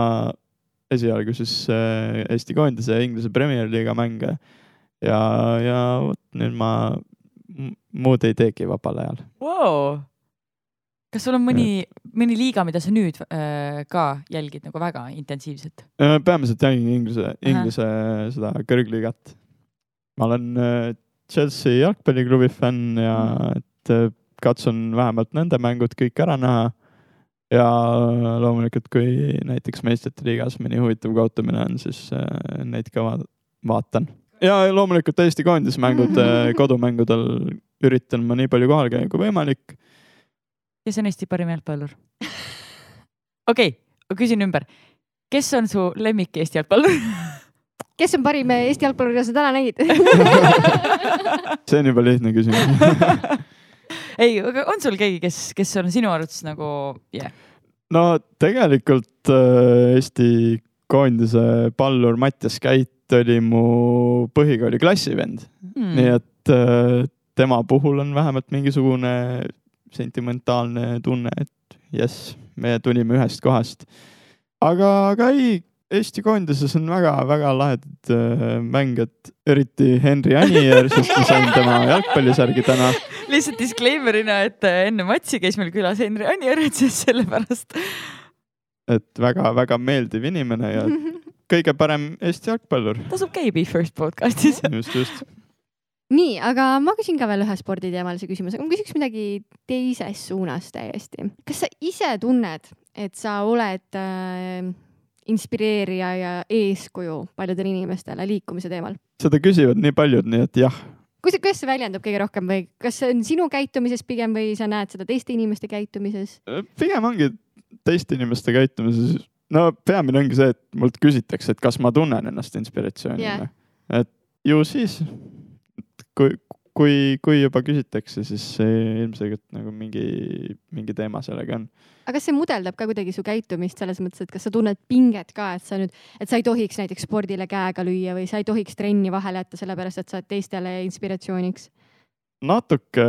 C: esialgu siis äh, Eesti koondise ja Inglise Premier liiga mänge. ja, ja vot nüüd ma muud ei teegi vabal ajal.
B: wow.. kas sul on mõni, mõni liiga, mida sa nüüd äh, ka jälgid nagu väga intensiivselt?
C: Äh, peamiselt jälgin Inglise, Inglise seda kõrgliigat. ma olen äh, Chelsea jalgpalliklubi fänn ja et äh, katsun vähemalt nende mängud kõik ära näha. ja loomulikult, kui näiteks meistrite liigas mõni huvitav kohtumine on, siis äh, neid ka va- vaatan. ja loomulikult Eesti koondismängud äh, kodumängudel üritan ma nii palju kohal käia kui võimalik.
B: kes on Eesti parim jalgpallur? okei okay,, küsin ümber. kes on su lemmik Eesti jalgpallur?
A: kes on parim Eesti jalgpallur, keda sa täna nägid?
C: see on juba lihtne küsimus.
B: ei, aga on sul keegi, kes, kes on sinu arvates nagu yeah.,
C: no tegelikult äh, Eesti koondise pallur Mattias Käit oli mu põhikooli klassivend mm., nii et äh, tema puhul on vähemalt mingisugune sentimentaalne tunne, et jess, me tulime ühest kohast. aga, aga ei, Eesti koondises on väga-väga lahedad äh, mängijad, eriti Henri Anier, sest ma sain tema jalgpallisärgi täna.
B: lihtsalt disclaimer'ina, et äh, enne matši käis meil külas Henri Anier, et siis sellepärast.
C: et väga-väga meeldiv inimene ja kõige parem Eesti jalgpallur.
B: tasub käia Be First podcast'is.
C: just, just.
A: nii, aga ma küsin ka veel ühe sporditeemalise küsimuse, ma küsiks midagi teises suunas täiesti. kas sa ise tunned, et sa oled äh, inspireerija ja eeskuju paljudele inimestele liikumise teemal?
C: seda küsivad nii paljud, nii et jah,
A: kus, kuidas see väljendub kõige rohkem või kas see on sinu käitumises pigem või sa näed seda teiste inimeste käitumises?
C: pigem ongi teiste inimeste käitumises, no peamine ongi see, et mult küsitakse, et kas ma tunnen ennast inspiratsioonina yeah.. et ju siis, kui, kui, kui juba küsitakse, siis ilmselgelt nagu mingi, mingi teema sellega on.
A: Aga kas see mudeldab ka kuidagi su käitumist selles mõttes, et kas sa tunned pinget ka, et sa nüüd, et sa ei tohiks näiteks spordile käega lüüa või sa ei tohiks trenni vahele jätta, sellepärast et sa oled teistele inspiratsiooniks?
C: natuke,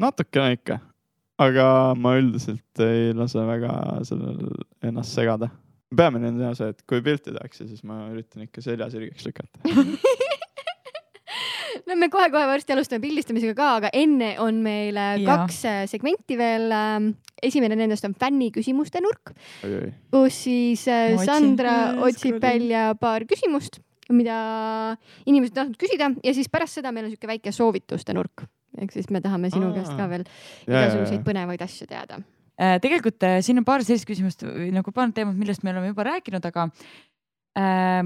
C: natukene ikka, aga ma üldiselt ei lase väga sellel ennast segada. peamine on see, et kui pilti tehakse, siis ma üritan ikka selja sirgeks lükata.
A: no me kohe-kohe varsti alustame pildistamisega ka, aga enne on meil äh,
B: Jaa.
A: kaks äh, segmenti veel. esimene nendest on fänniküsimuste nurk,
C: oi-oi,
A: kus siis äh,
B: otsin-
A: Sandra otsib
B: scrollin.
A: välja paar küsimust, mida inimesed tahtnud küsida ja siis pärast seda meil on niisugune väike soovituste nurk. ehk siis me tahame sinu
C: Aa.
A: käest ka veel
C: ja, ja,
A: igasuguseid põnevaid asju teada.
B: Tegelikult siin on paar sellist küsimust nagu paar teemat, millest me oleme juba rääkinud, aga äh,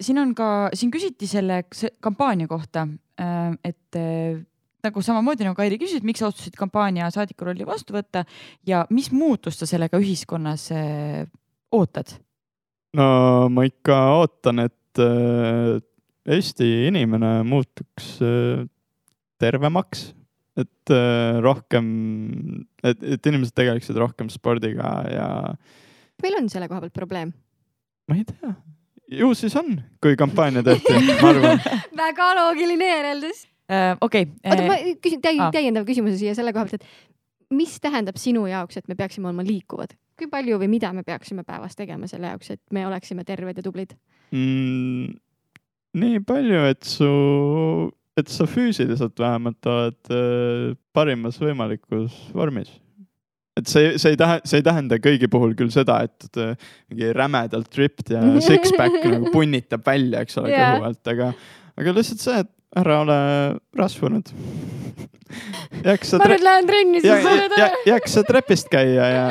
B: siin on ka, siin küsiti selle kampaania kohta äh,, et äh, nagu samamoodi nagu Kairi küsis, et miks sa otsustasid kampaania saadiku rolli vastu võtta ja mis muutust sa sellega ühiskonnas äh, ootad?
C: no ma ikka ootan, et Eesti inimene muutuks tervemaks, et rohkem, et, et inimesed tegeleksid rohkem spordiga ja
A: meil on selle koha pealt probleem.
C: ma ei tea, ju siis on, kui kampaania tehti, ma arvan.
A: väga loogiline järeldus.
B: Äh, okei
A: oota, ma
B: okay.,
A: küsin täi-
B: aa.,
A: täiendava küsimuse siia selle koha pealt, et mis tähendab sinu jaoks, et me peaksime olema liikuvad? kui palju või mida me peaksime päevas tegema selle jaoks, et me oleksime terved ja tublid?
C: mm,. nii palju, et su, et sa füüsiliselt vähemalt oled äh, parimas võimalikus vormis. Et see, see ei tähenda, see ei tähenda kõigi puhul küll seda, et äh, mingi rämedalt ripped ja six-pack nagu punnitab välja, eks ole
A: Jaa.
C: kõhu alt, aga, aga lihtsalt see, et ära ole rasvunud. jaksa
A: ma nüüd lähen trenni, siis sa oled
C: ja,
A: ära.
C: jaksa trepist käia ja.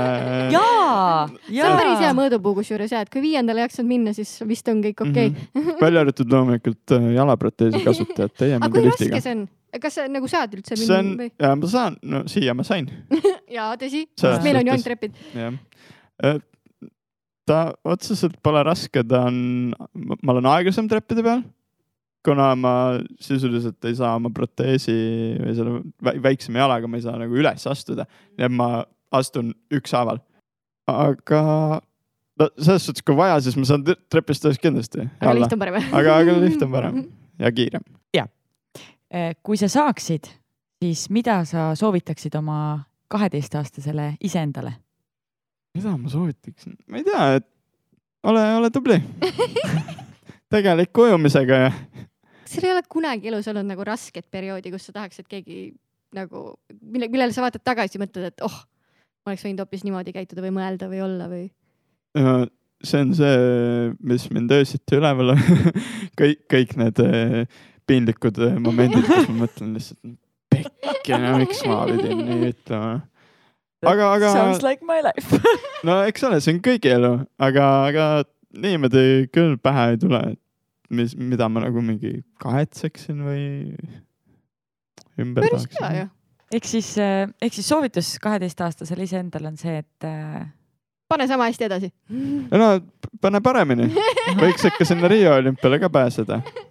B: jaa,
A: see on päris hea
B: jaa.
A: mõõdupuu kusjuures ja, et kui viiendale jaksanud minna, siis vist on kõik okei okay..
C: Mhm. välja arvatud loomulikult äh, jalaproteesi kasutajad, teie
A: aga
C: minge
A: kui
C: liftiga
A: raske. see on? kas sa nagu saad üldse
C: see
A: minna
C: on
A: või?,
C: ja ma saan, no siia ma sain,
A: jaa, tõsi,
C: Selles
A: meil on ju ainult trepid.
C: jah. ta otseselt pole raske, ta on, ma olen aeglasem treppide peal, kuna ma sisuliselt ei saa oma proteesi või selle vä- väiksema jalaga, ma ei saa nagu üles astuda, nii et ma astun ükshaaval. aga no selles suhtes, kui vaja, siis ma saan tre- trepist üles kindlasti
A: aga lift, on parem.
C: aga, aga lift on parem ja kiirem.
B: Äh, kui sa saaksid, siis mida sa soovitaksid oma kaheteistaastasele iseendale?
C: mida ma soovitaksin, ma ei tea, et ole, ole tubli. tegeliku ujumisega ja
A: kas sul ei ole kunagi elus olnud nagu rasket perioodi, kus sa tahaks, et keegi nagu, mille, millele sa vaatad tagasi, mõtled, et oh, ma oleks võinud hoopis niimoodi käituda või mõelda või olla või?
C: no, see on see, mis mind öösiti üleval on. kõik, kõik need eh, piinlikud eh, momendid, kus ma mõtlen lihtsalt, pekki, no miks ma pidin nii ütlema. aga, aga
B: Sounds like my life.
C: no eks ole, see on kõigi elu, aga, aga niimoodi küll pähe ei tule, et mis, mida ma nagu mingi kahetseksin või ümber
A: päris hea ju.
B: ehk siis, ehk siis soovitus kaheteistaastasele iseendale on see, et äh,
A: pane sama hästi edasi.
C: no pane paremini, võiks ikka sinna Riia olümpiale ka pääseda.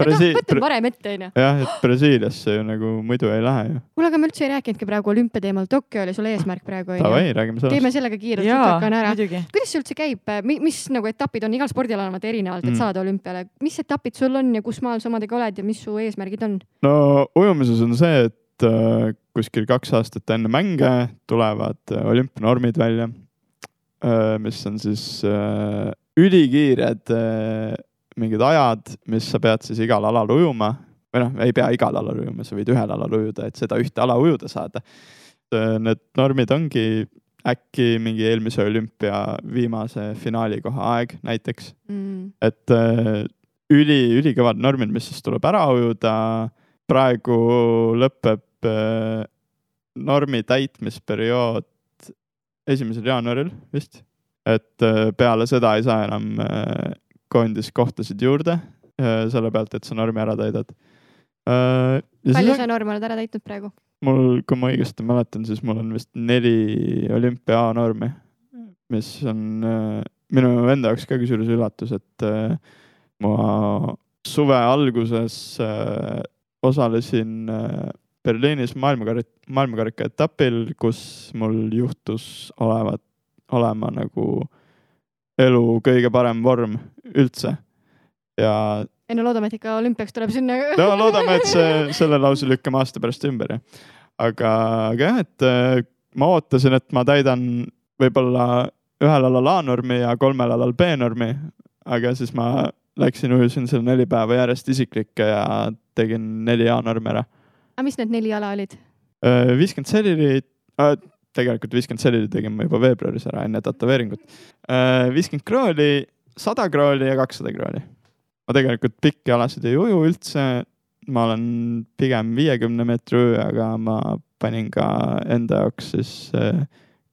C: Brasiil-
A: mõtle varem ette, onju.
C: jah, et Brasiiliasse ju nagu muidu ei lähe ju.
A: kuule, aga me üldse ei rääkinudki praegu olümpiateemal, Tokyo oli sul eesmärk praegu onju.
C: Davai, räägime sellest.
A: teeme sellega kiirelt, hakkan ära.
B: muidugi.
A: kuidas see üldse käib, mis nagu etapid on, igal spordialal on vaata erinevalt, et
C: Mm.
A: saada olümpiale, mis etapid sul on ja kus maal sa omadega oled ja mis su eesmärgid on?
C: no ujumises on see, et äh, kuskil kaks aastat enne mänge tulevad äh, olümpianormid välja äh,, mis on siis äh, ülikiired äh, mingid ajad, mis sa pead siis igal alal ujuma või noh, ei pea igal alal ujuma, sa võid ühel alal ujuda, et seda ühte ala ujuda saada. Need normid ongi äkki mingi eelmise olümpia viimase finaalikoha aeg näiteks
A: Mm.
C: et äh, üli, ülikõvad normid, mis siis tuleb ära ujuda. praegu lõpeb äh, normi täitmisperiood esimesel jaanuaril vist, et äh, peale seda ei saa enam äh, koondiskohtasid juurde äh, selle pealt, et sa normi ära täidad äh,.
A: palju sa norm oled ära täitnud praegu?
C: mul, kui ma õigesti mäletan, siis mul on vist neli olümpia A-normi, mis on äh, minu enda jaoks ka kusjuures üllatus, et äh, ma suve alguses äh, osalesin äh, Berliinis maailmakarika, maailmakarika etapil, kus mul juhtus olevat, olema nagu elu kõige parem vorm üldse. ja
A: ei no loodame, et ikka olümpiaks tuleb sinna.
C: no loodame, et see, selle lause lükkame aasta pärast ümber jah. aga, aga jah, et äh, ma ootasin, et ma täidan võib-olla ühel alal A-normi ja kolmel alal B-normi, aga siis ma läksin, ujusin seal neli päeva järjest isiklikke ja tegin neli A-normi ära.
A: aga mis need neli ala olid?
C: viiskümmend selili äh,, tegelikult viiskümmend selili tegin ma juba veebruaris ära enne tätoveeringut. viiskümmend krooli, sada krooli ja kakssada krooli. ma tegelikult pikki alasid ei uju üldse. ma olen pigem viiekümne meetri ujuja, aga ma panin ka enda jaoks siis äh,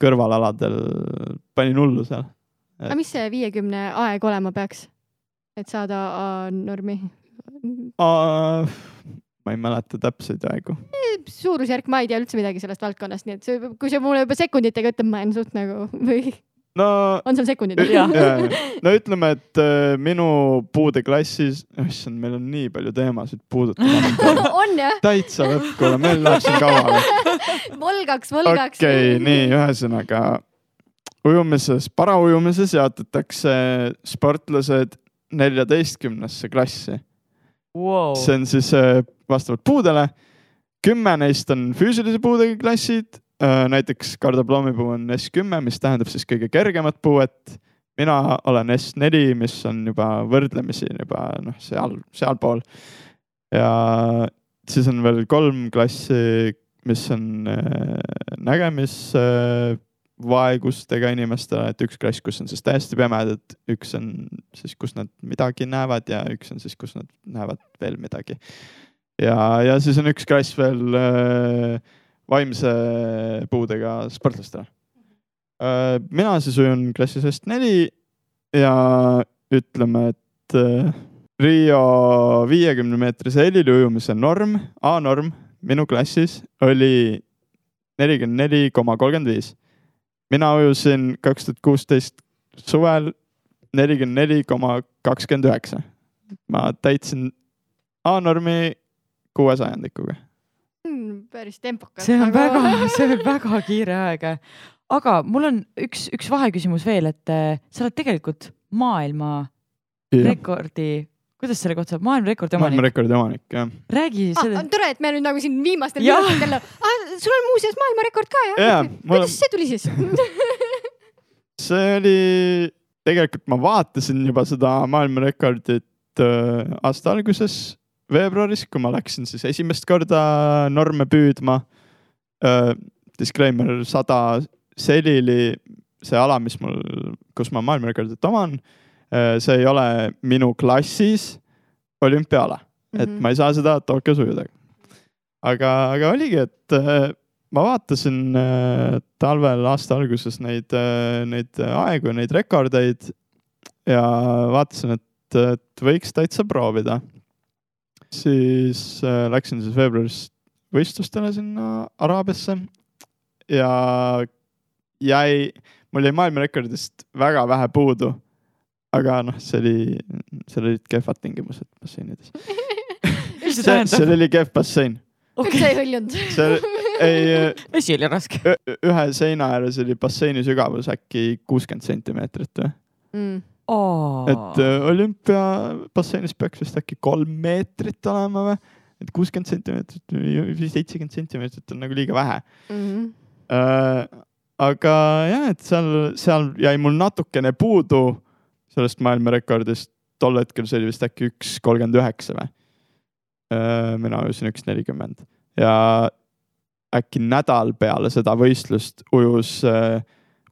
C: kõrvalaladel, panin hullu seal.
A: aga mis see viiekümne aeg olema peaks? et saada A-normi?
C: Ma ei mäleta täpseid aegu.
A: suurusjärk, ma ei tea üldse midagi sellest valdkonnast, nii et see, kui see mulle juba sekunditega ütleb, ma olen suht nagu või
C: no
A: on seal sekundid?
B: Jah.
C: no ütleme, et äh, minu puudeklassis, issand, meil on nii palju teemasid puudutada.
A: on jah,
C: täitsa lõpp, kuule, meil läheb siin kaua.
A: volgaks, volgaks.
C: okei, nii, ühesõnaga ujumises, paraujumises jaotatakse sportlased neljateistkümnesse klassi.
B: Wow.
C: see on siis äh, vastavalt puudele. kümme neist on füüsilise puudega klassid. näiteks Kardo Ploomipuu on S kümme, mis tähendab siis kõige kergemat puuet. mina olen S neli, mis on juba võrdlemisi juba noh, seal, sealpool. ja siis on veel kolm klassi, mis on äh, nägemisvaegustega inimestele, et üks klass, kus on siis täiesti pimedad, üks on siis, kus nad midagi näevad ja üks on siis, kus nad näevad veel midagi. ja, ja siis on üks klass veel äh, vaimse puudega sportlastele äh,. mina siis ujun klassis S4 ja ütleme, et äh, Rio viiekümne meetrise helili ujumise norm, A-norm minu klassis oli nelikümmend neli koma kolmkümmend viis. Mina ujusin kaks tuhat kuusteist suvel nelikümmend neli koma kakskümmend üheksa. ma täitsin A-normi kuue sajandikuga.
A: Hmm, päris tempokas.
B: see on väga, see on väga kiire aeg. aga mul on üks, üks vaheküsimus veel, et äh, sa oled tegelikult maailma rekordi, kuidas selle kohta saab, maailmarekordi omanik.
C: maailmarekordi omanik, jah.
B: räägi
A: ah,.
B: selle,
A: tore, et me nüüd nagu siin viimastel minutitel ah,, sul on muuseas maailmarekord ka jah
C: on-
A: kuidas see tuli siis?
C: see oli, tegelikult ma vaatasin juba seda maailmarekordit äh, aasta alguses, veebruaris, kui ma läksin siis esimest korda norme püüdma äh,. Disclaimer, sada selili, see ala, mis mul, kus ma maailmarekordit oman see ei ole minu klassis olümpiaala, et
A: Mhm.
C: ma ei saa seda Tokyos ujuda. aga, aga oligi, et äh, ma vaatasin äh, talvel aasta alguses neid, neid aegu, neid rekordeid ja vaatasin, et, et võiks täitsa proovida. siis äh, läksin siis veebruaris võistlustele sinna Araabiasse ja jäi, mul jäi maailmarekordist väga vähe puudu. Aga noh, see oli, seal olid kehvad tingimused basseinides.
B: mis see
C: see, seal
B: tähendab?
C: oli kehv bassein,
A: miks sa ei hõljunud?
C: see ei
B: vesi oli raske.
C: Ühe seina ääres oli basseini sügavus äkki kuuskümmend sentimeetrit või?
A: Mm.
C: et äh, olümpiabasseinis peaks vist äkki kolm meetrit olema või? et kuuskümmend sentimeetrit või seitsekümmend sentimeetrit on nagu liiga vähe
A: Mm.
C: äh,. aga jah, et seal, seal jäi mul natukene puudu sellest maailmarekordist. tol hetkel see oli vist äkki üks kolmkümmend üheksa või mina ujusin üks nelikümmend ja äkki nädal peale seda võistlust ujus äh,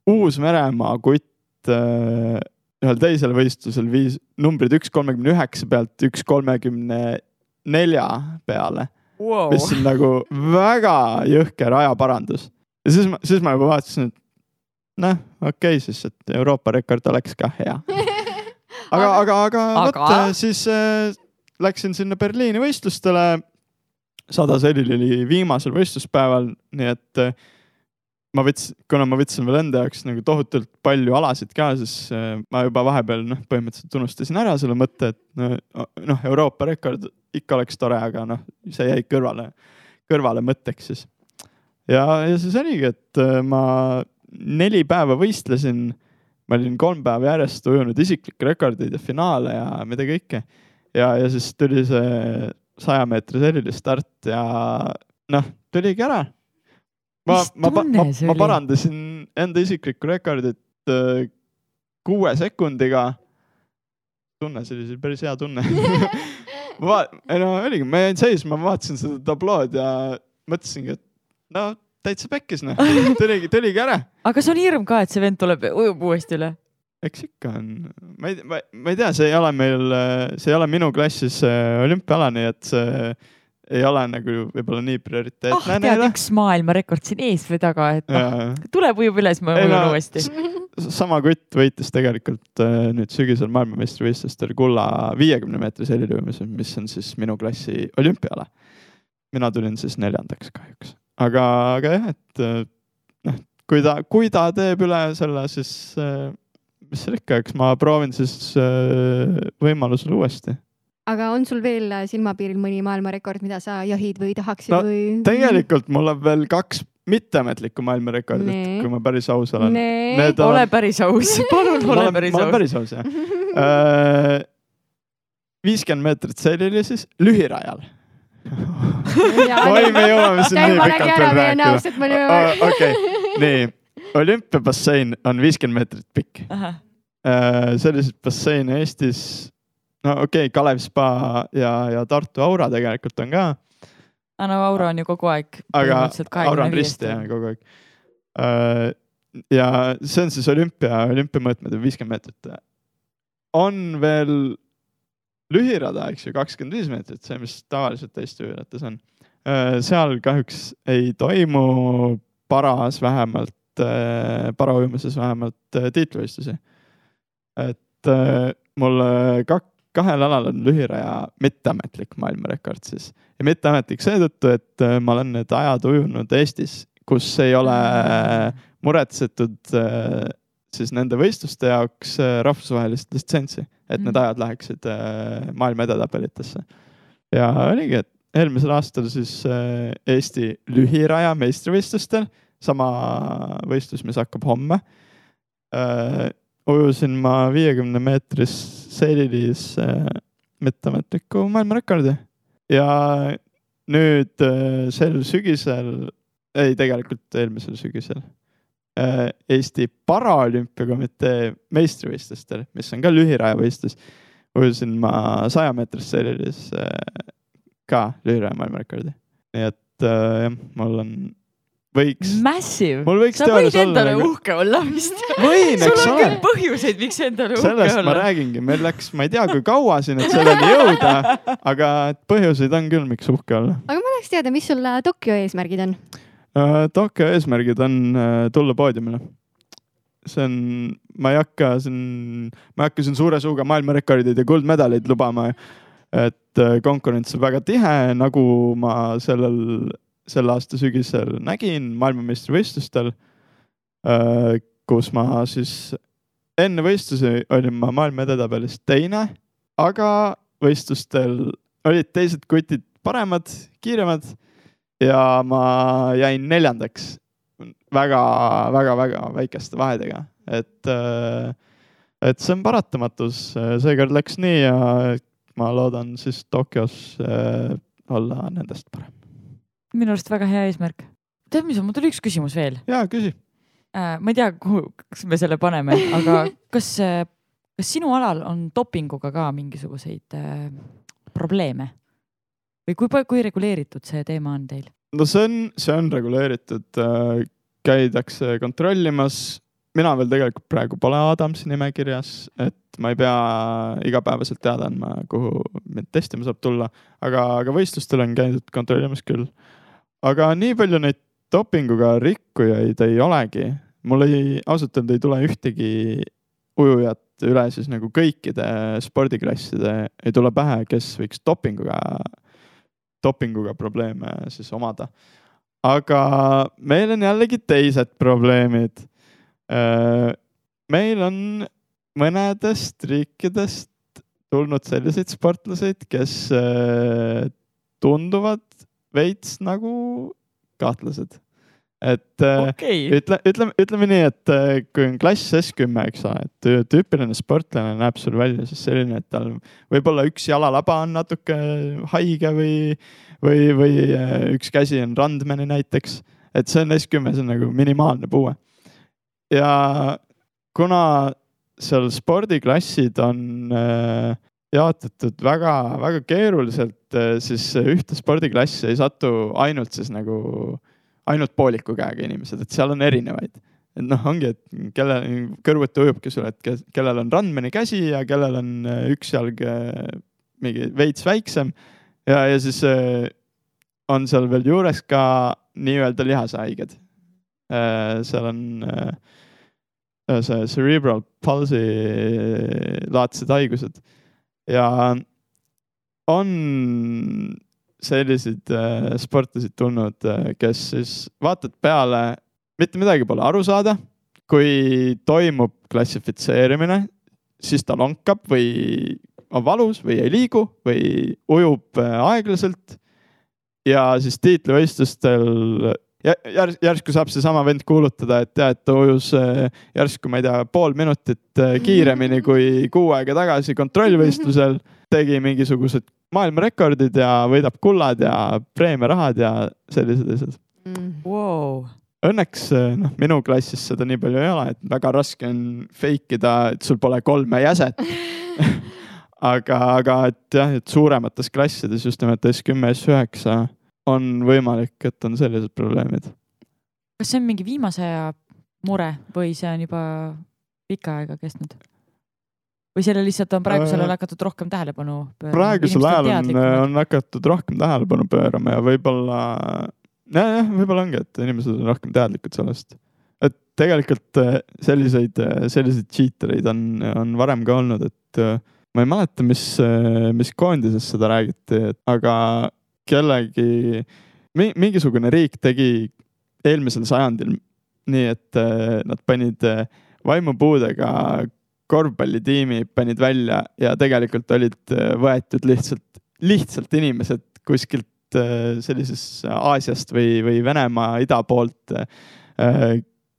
C: Uus-Meremaa kutt äh, ühel teisel võistlusel viis numbrid üks kolmekümne üheksa pealt üks kolmekümne nelja peale,
B: wow.
C: mis on nagu väga jõhker ajaparandus. ja siis ma, siis ma juba vaatasin, et noh, okei okay, siis, et Euroopa rekord oleks ka hea. aga, aga, aga vot
B: Aga?
C: äh, siis äh, läksin sinna Berliini võistlustele. sada selili oli viimasel võistluspäeval, nii et äh, ma võtsin, kuna ma võtsin veel enda jaoks nagu tohutult palju alasid ka, siis äh, ma juba vahepeal noh, põhimõtteliselt unustasin ära selle mõtte, et no- noh, Euroopa rekord ikka oleks tore, aga noh, see jäi kõrvale, kõrvale mõtteks siis. ja, ja siis oligi, et äh, ma neli päeva võistlesin, ma olin kolm päeva järjest ujunud isiklikke rekordeid ja finaale ja mida kõike. ja, ja siis tuli see saja meetri selline start ja noh, tuligi ära. ma ma, ma, ma, ma parandasin enda isiklikku rekordit äh, kuue sekundiga. tunne, see oli päris hea tunne. ma ei no oligi, ma jäin seisma, ma vaatasin seda tablood ja mõtlesingi, et no täitsa pekkis noh, tuligi, tuligi ära.
B: aga kas on hirm ka, et see vend tuleb ujub uuesti üle?
C: eks ikka on, ma ei, ma, ma ei tea, see ei ole meil, see ei ole minu klassis äh, olümpiaala, nii et see ei ole nagu võib-olla nii
B: ah,
C: prioriteetne
B: tead, üks maailmarekord siin ees või taga, et noh, tuleb, ujub üles, ma ujun
C: no,
B: uuesti.
C: sama kutt võitis tegelikult äh, nüüd sügisel maailmameistrivõistlustel kulla viiekümne meetri seliliujumisel, mis on siis minu klassi olümpiaala. mina tulin siis neljandaks kahjuks, aga, aga jah, et äh, noh, kui ta, kui ta teeb üle selle, siis äh, mis seal ikka, eks ma proovin siis äh, võimalusel uuesti.
A: aga on sul veel silmapiiril mõni maailmarekord, mida sa jahid või tahaksid
C: No,
A: või?
C: tegelikult mul on veel kaks mitteametlikku maailmarekordit
A: Nee.,
C: kui ma päris aus olen.
A: Nee.
C: Need on-
B: ole päris aus, palun
C: ma
B: ole päris
C: ma olen
B: aus.
C: päris aus jah. viiskümmend meetrit selili siis lühirajal. oi, me jõuame siin nii pikalt veel rääkida okei, nii, olümpiabassein on viiskümmend meetrit pikk. selliseid basseine Eestis, no okei okay,, Kalev Spa ja, ja Tartu Aura tegelikult on ka,
B: no Auro on ju kogu aeg.
C: aga Aura on risti jah kogu aeg. ja see on siis olümpia, olümpiamõõtmed on viiskümmend meetrit. on veel lühirada, eks ju, kakskümmend viis meetrit, see, mis tavaliselt Eesti ujulates on. seal kahjuks ei toimu paras vähemalt, paraujumises vähemalt äh, tiitlivõistlusi. et äh, mul äh, kak-, kahel alal on lühiraja mitteametlik maailmarekord siis ja mitteametlik seetõttu, et äh, ma olen need ajad ujunud Eestis, kus ei ole äh, muretsetud äh, siis nende võistluste jaoks äh, rahvusvahelist litsentsi, et need
B: Mhm.
C: ajad läheksid äh, maailma edetabelitesse. ja oligi, et eelmisel aastal siis äh, Eesti lühiraja meistrivõistlustel, sama võistlus, mis hakkab homme äh,, ujusin ma viiekümne meetris seililis mitteametliku maailmarekordi ja nüüd sel sügisel, ei tegelikult eelmisel sügisel Eesti Paraolümpiakomitee meistrivõistlustel, mis on ka lühirajavõistlus, ujusin ma saja meetrist seililis äh, ka lühiraja maailmarekordi. nii et äh, jah, mul on, võiks,
B: Massive.
C: mul võiks
B: sa võid
C: olla
B: endale
C: nagu-
B: uhke olla vist.
C: võin,
B: sul
C: eks
B: on
C: ole
B: küll põhjuseid, miks endale uhke
C: sellest ma
B: olla.
C: räägingi, meil läks, ma ei tea, kui kaua siin, et selleni jõuda, aga et põhjuseid on küll, miks uhke olla.
A: aga ma tahaks teada, mis sul äh, Tokyo eesmärgid on?
C: Tokyo eesmärgid on äh, tulla poodiumile. see on, ma ei hakka siin, ma ei hakka siin suure suuga maailmarekordeid ja kuldmedaleid lubama. et äh, konkurents on väga tihe, nagu ma sellel, selle aasta sügisel nägin maailmameistrivõistlustel. kus ma siis enne võistlusi olin ma maailma edetabelis teine, aga võistlustel olid teised kutid paremad, kiiremad ja ma jäin neljandaks väga-väga-väga väikeste vahedega, et, et see on paratamatus, seekord läks nii ja ma loodan siis Tokyos äh, olla nendest parem.
B: minu arust väga hea eesmärk. tead, mis on, mul tuli üks küsimus veel.
C: ja küsi.
B: ma ei tea, kuhu, kas me selle paneme, aga kas, kas sinu alal on dopinguga ka mingisuguseid äh, probleeme? Või kui, kui reguleeritud see teema on teil?
C: no see on, see on reguleeritud, käidakse kontrollimas. mina veel tegelikult praegu pole Adamsi nimekirjas, et ma ei pea igapäevaselt teada andma, kuhu mind testima saab tulla, aga, aga võistlustel on käidud kontrollimas küll. aga nii palju neid dopinguga rikkujaid ei olegi. mul ei, ausalt öelda ei tule ühtegi ujujat üle siis nagu kõikide spordiklasside ei tule pähe, kes võiks dopinguga dopinguga probleeme siis omada. aga meil on jällegi teised probleemid. meil on mõnedest riikidest tulnud selliseid sportlaseid, kes äh, tunduvad veits nagu kahtlased. Et äh,
B: okei,
C: ütle, ütleme, ütleme nii, et äh, kui on klass S kümme, eks ole, et tüü- tüüpiline sportlane näeb sul välja siis selline, et tal võib-olla üks jalalaba on natuke haige või, või, või äh, üks käsi on randmeni näiteks. et see on S kümme, see on nagu minimaalne puue. ja kuna seal spordiklassid on jaotatud väga-väga keeruliselt, siis ühte spordiklassi ei satu ainult siis nagu, ainult pooliku käega inimesed, et seal on erinevaid. et noh, ongi, et kelle kõrvuti ujubki sul, et kes- kellel on randmeni käsi ja kellel on äh, üks jalg äh, mingi veits väiksem ja, ja siis äh, on seal veel juures ka nii-öelda lihasehaiged. seal on see cerebral palsy laadsed haigused ja on selliseid äh, sportlasid tulnud, kes siis vaatad peale, mitte midagi pole aru saada. kui toimub klassifitseerimine, siis ta lonkab või on valus või ei liigu või ujub äh, aeglaselt. ja siis tiitlivõistlustel jä- järs- järsku saab seesama vend kuulutada, et tead, ta ujus äh, järsku, ma ei tea, pool minutit äh, kiiremini kui kuu aega tagasi kontrollvõistlusel. tegi mingisugused maailmarekordid ja võidab kullad ja preemiarahad ja sellised asjad.
B: wow.
C: Õnneks äh, noh, minu klassis seda nii palju ei ole, et väga raske on fake ida, et sul pole kolme jäset. aga, aga et jah, et suuremates klassides just nimelt S10, S9 on võimalik, et on sellised probleemid.
B: kas see on mingi viimase aja mure või see on juba pikka aega kestnud? Või sellele lihtsalt on praegusel ajal
C: Äh,
B: hakatud rohkem tähelepanu pöörama?
C: praegusel ajal on, on hakatud rohkem tähelepanu pöörama ja võib-olla, nojah, võib-olla ongi, et inimesed on rohkem teadlikud sellest. et tegelikult äh, selliseid, selliseid cheater eid on, on varem ka olnud, et äh, ma ei mäleta, mis, mis koondises seda räägiti, aga kellegi, mingisugune riik tegi eelmisel sajandil nii, et äh, nad panid äh, vaimupuudega korvpallitiimi panid välja ja tegelikult olid äh, võetud lihtsalt, lihtsalt inimesed kuskilt äh, sellisest Aasiast või, või Venemaa ida poolt,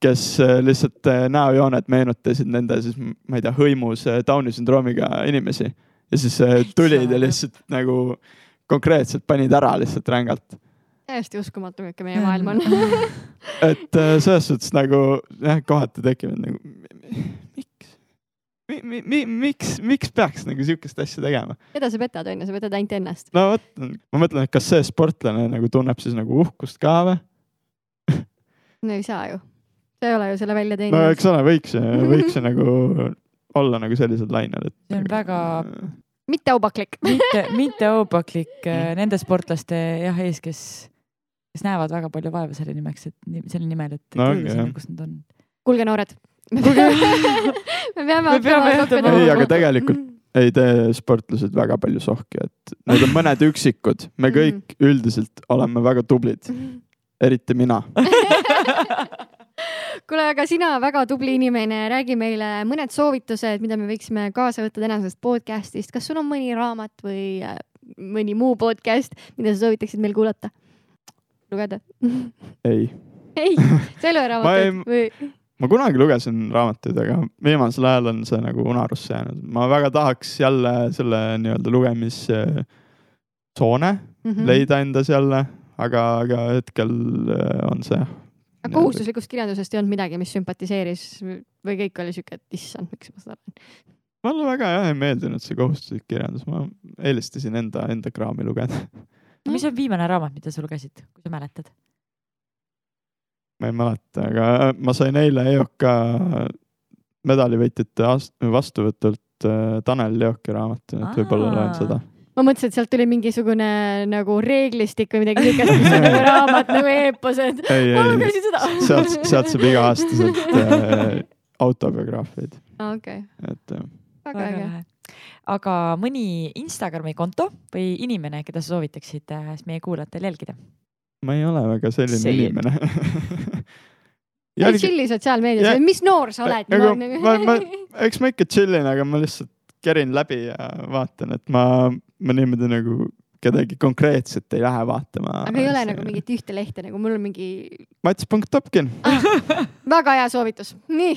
C: kes äh, lihtsalt äh, näojooned meenutasid nende siis, ma ei tea, hõimus äh, Downi sündroomiga inimesi. ja siis äh, tulid ja lihtsalt nagu konkreetselt panid ära lihtsalt rängalt.
A: täiesti uskumatu, milline meie maailm on.
C: et äh, selles suhtes nagu jah, kohati tekivad nagu mi,, mi, mi, miks, miks peaks nagu sihukest asja tegema?
A: keda sa petad, onju, sa petad ainult ennast.
C: no vot, ma mõtlen, et kas see sportlane nagu tunneb siis nagu uhkust ka või?
A: no ei saa ju. sa ei ole ju selle välja
C: no
A: teeninud.
C: eks ole, võiks, võiks ju nagu olla nagu sellisel lainel, et.
B: see on väga
A: mitte aupaklik.
B: mitte, mitte aupaklik äh, nende sportlaste jah ees, kes, kes näevad väga palju vaeva selle nimeks, et selle nimel, et
C: No
B: no, jõuda sinna, kus nad on.
A: kuulge, noored. me peame
B: Me peame jätma
C: ei, aga tegelikult ei tee sportlased väga palju sohki, et need on mõned üksikud, me kõik üldiselt oleme väga tublid, eriti mina.
A: kuule, aga sina, väga tubli inimene, räägi meile mõned soovitused, mida me võiksime kaasa võtta tänasest podcast'ist. kas sul on mõni raamat või äh, mõni muu podcast, mida sa soovitaksid meil kuulata? lugeda?
C: ei,
A: ei, sa ei loe
C: Ma
A: raamatuid või?
C: Ma kunagi lugesin raamatuid, aga viimasel ajal on see nagu unarusse jäänud. ma väga tahaks jälle selle nii-öelda lugemissoone
A: Mhm.
C: leida endas jälle, aga, aga hetkel äh, on see
A: aga kohustuslikust kirjandusest ei olnud midagi, mis sümpatiseeris või kõik oli siuke, et issand, miks ma seda loen.
C: mulle väga jah ei meeldinud see kohustuslik kirjandus, ma eelistasin enda, enda kraami lugeda.
B: mis on viimane raamat, mida sa lugesid, kui sa mäletad?
C: Ma ei mäleta, aga ma sain eile EOK medalivõitjate ast- vastuvõtult äh, Tanel Leoki raamatu, et võib-olla loen seda.
A: ma mõtlesin, et sealt tuli mingisugune nagu reeglistik või midagi siukest, mis on nagu raamat nagu eeposed. ma lugesin seda.
C: sealt, sealt saab iga-aastaselt äh, autobiograafiaid,
A: okei,
C: et äh,
A: väga äge.
B: aga mõni Instagrami konto või inimene, keda sa soovitaksid äh, meie kuulajatel jälgida?
C: Ma ei ole väga selline
B: it.
C: inimene
A: ei chill'i sotsiaalmeedias
C: Ja-
A: või mis noor sa oled?
C: ma, ma, eks ma ikka chillin, aga ma lihtsalt kerin läbi ja vaatan, et ma, ma niimoodi nagu kedagi konkreetset ei lähe vaatama.
A: aga ei ole nagu mingit ühte lehte nagu mul on mingi
C: Mats.topkin.
A: väga hea soovitus, nii.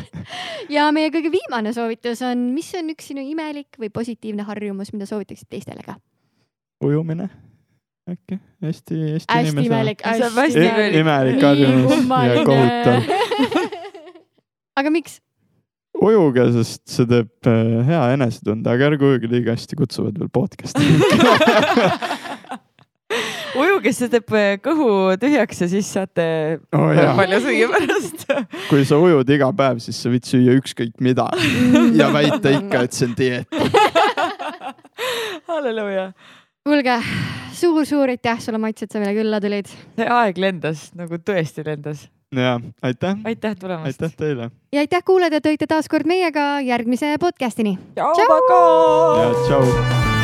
A: ja meie kõige viimane soovitus on, mis on üks sinu imelik või positiivne harjumus, mida soovitaksid teistele ka?
C: ujumine äkki, hästi, hästi
A: hästi imelik, hästi imelik.
C: imelik harjumus ja kohutav.
A: aga miks?
C: ujuge, sest see teeb äh, hea enesetunde, aga ärge ujuge liiga hästi, kutsuvad veel podcast'i.
B: ujuge, see teeb äh, kõhu tühjaks ja siis saate
C: oh, jah.
B: palju süüa pärast.
C: kui sa ujud iga päev, siis sa võid süüa ükskõik mida ja väita ikka, et see on dieet.
B: halleluuja.
A: Kuulge suur-suur aitäh sulle, Mats, et sa meile külla tulid.
B: aeg lendas nagu tõesti lendas.
C: ja aitäh,
B: aitäh tulemast.
C: aitäh teile
A: ja aitäh kuulajad, et olite taas kord meiega järgmise podcastini.
B: tšau,
C: ja tšau.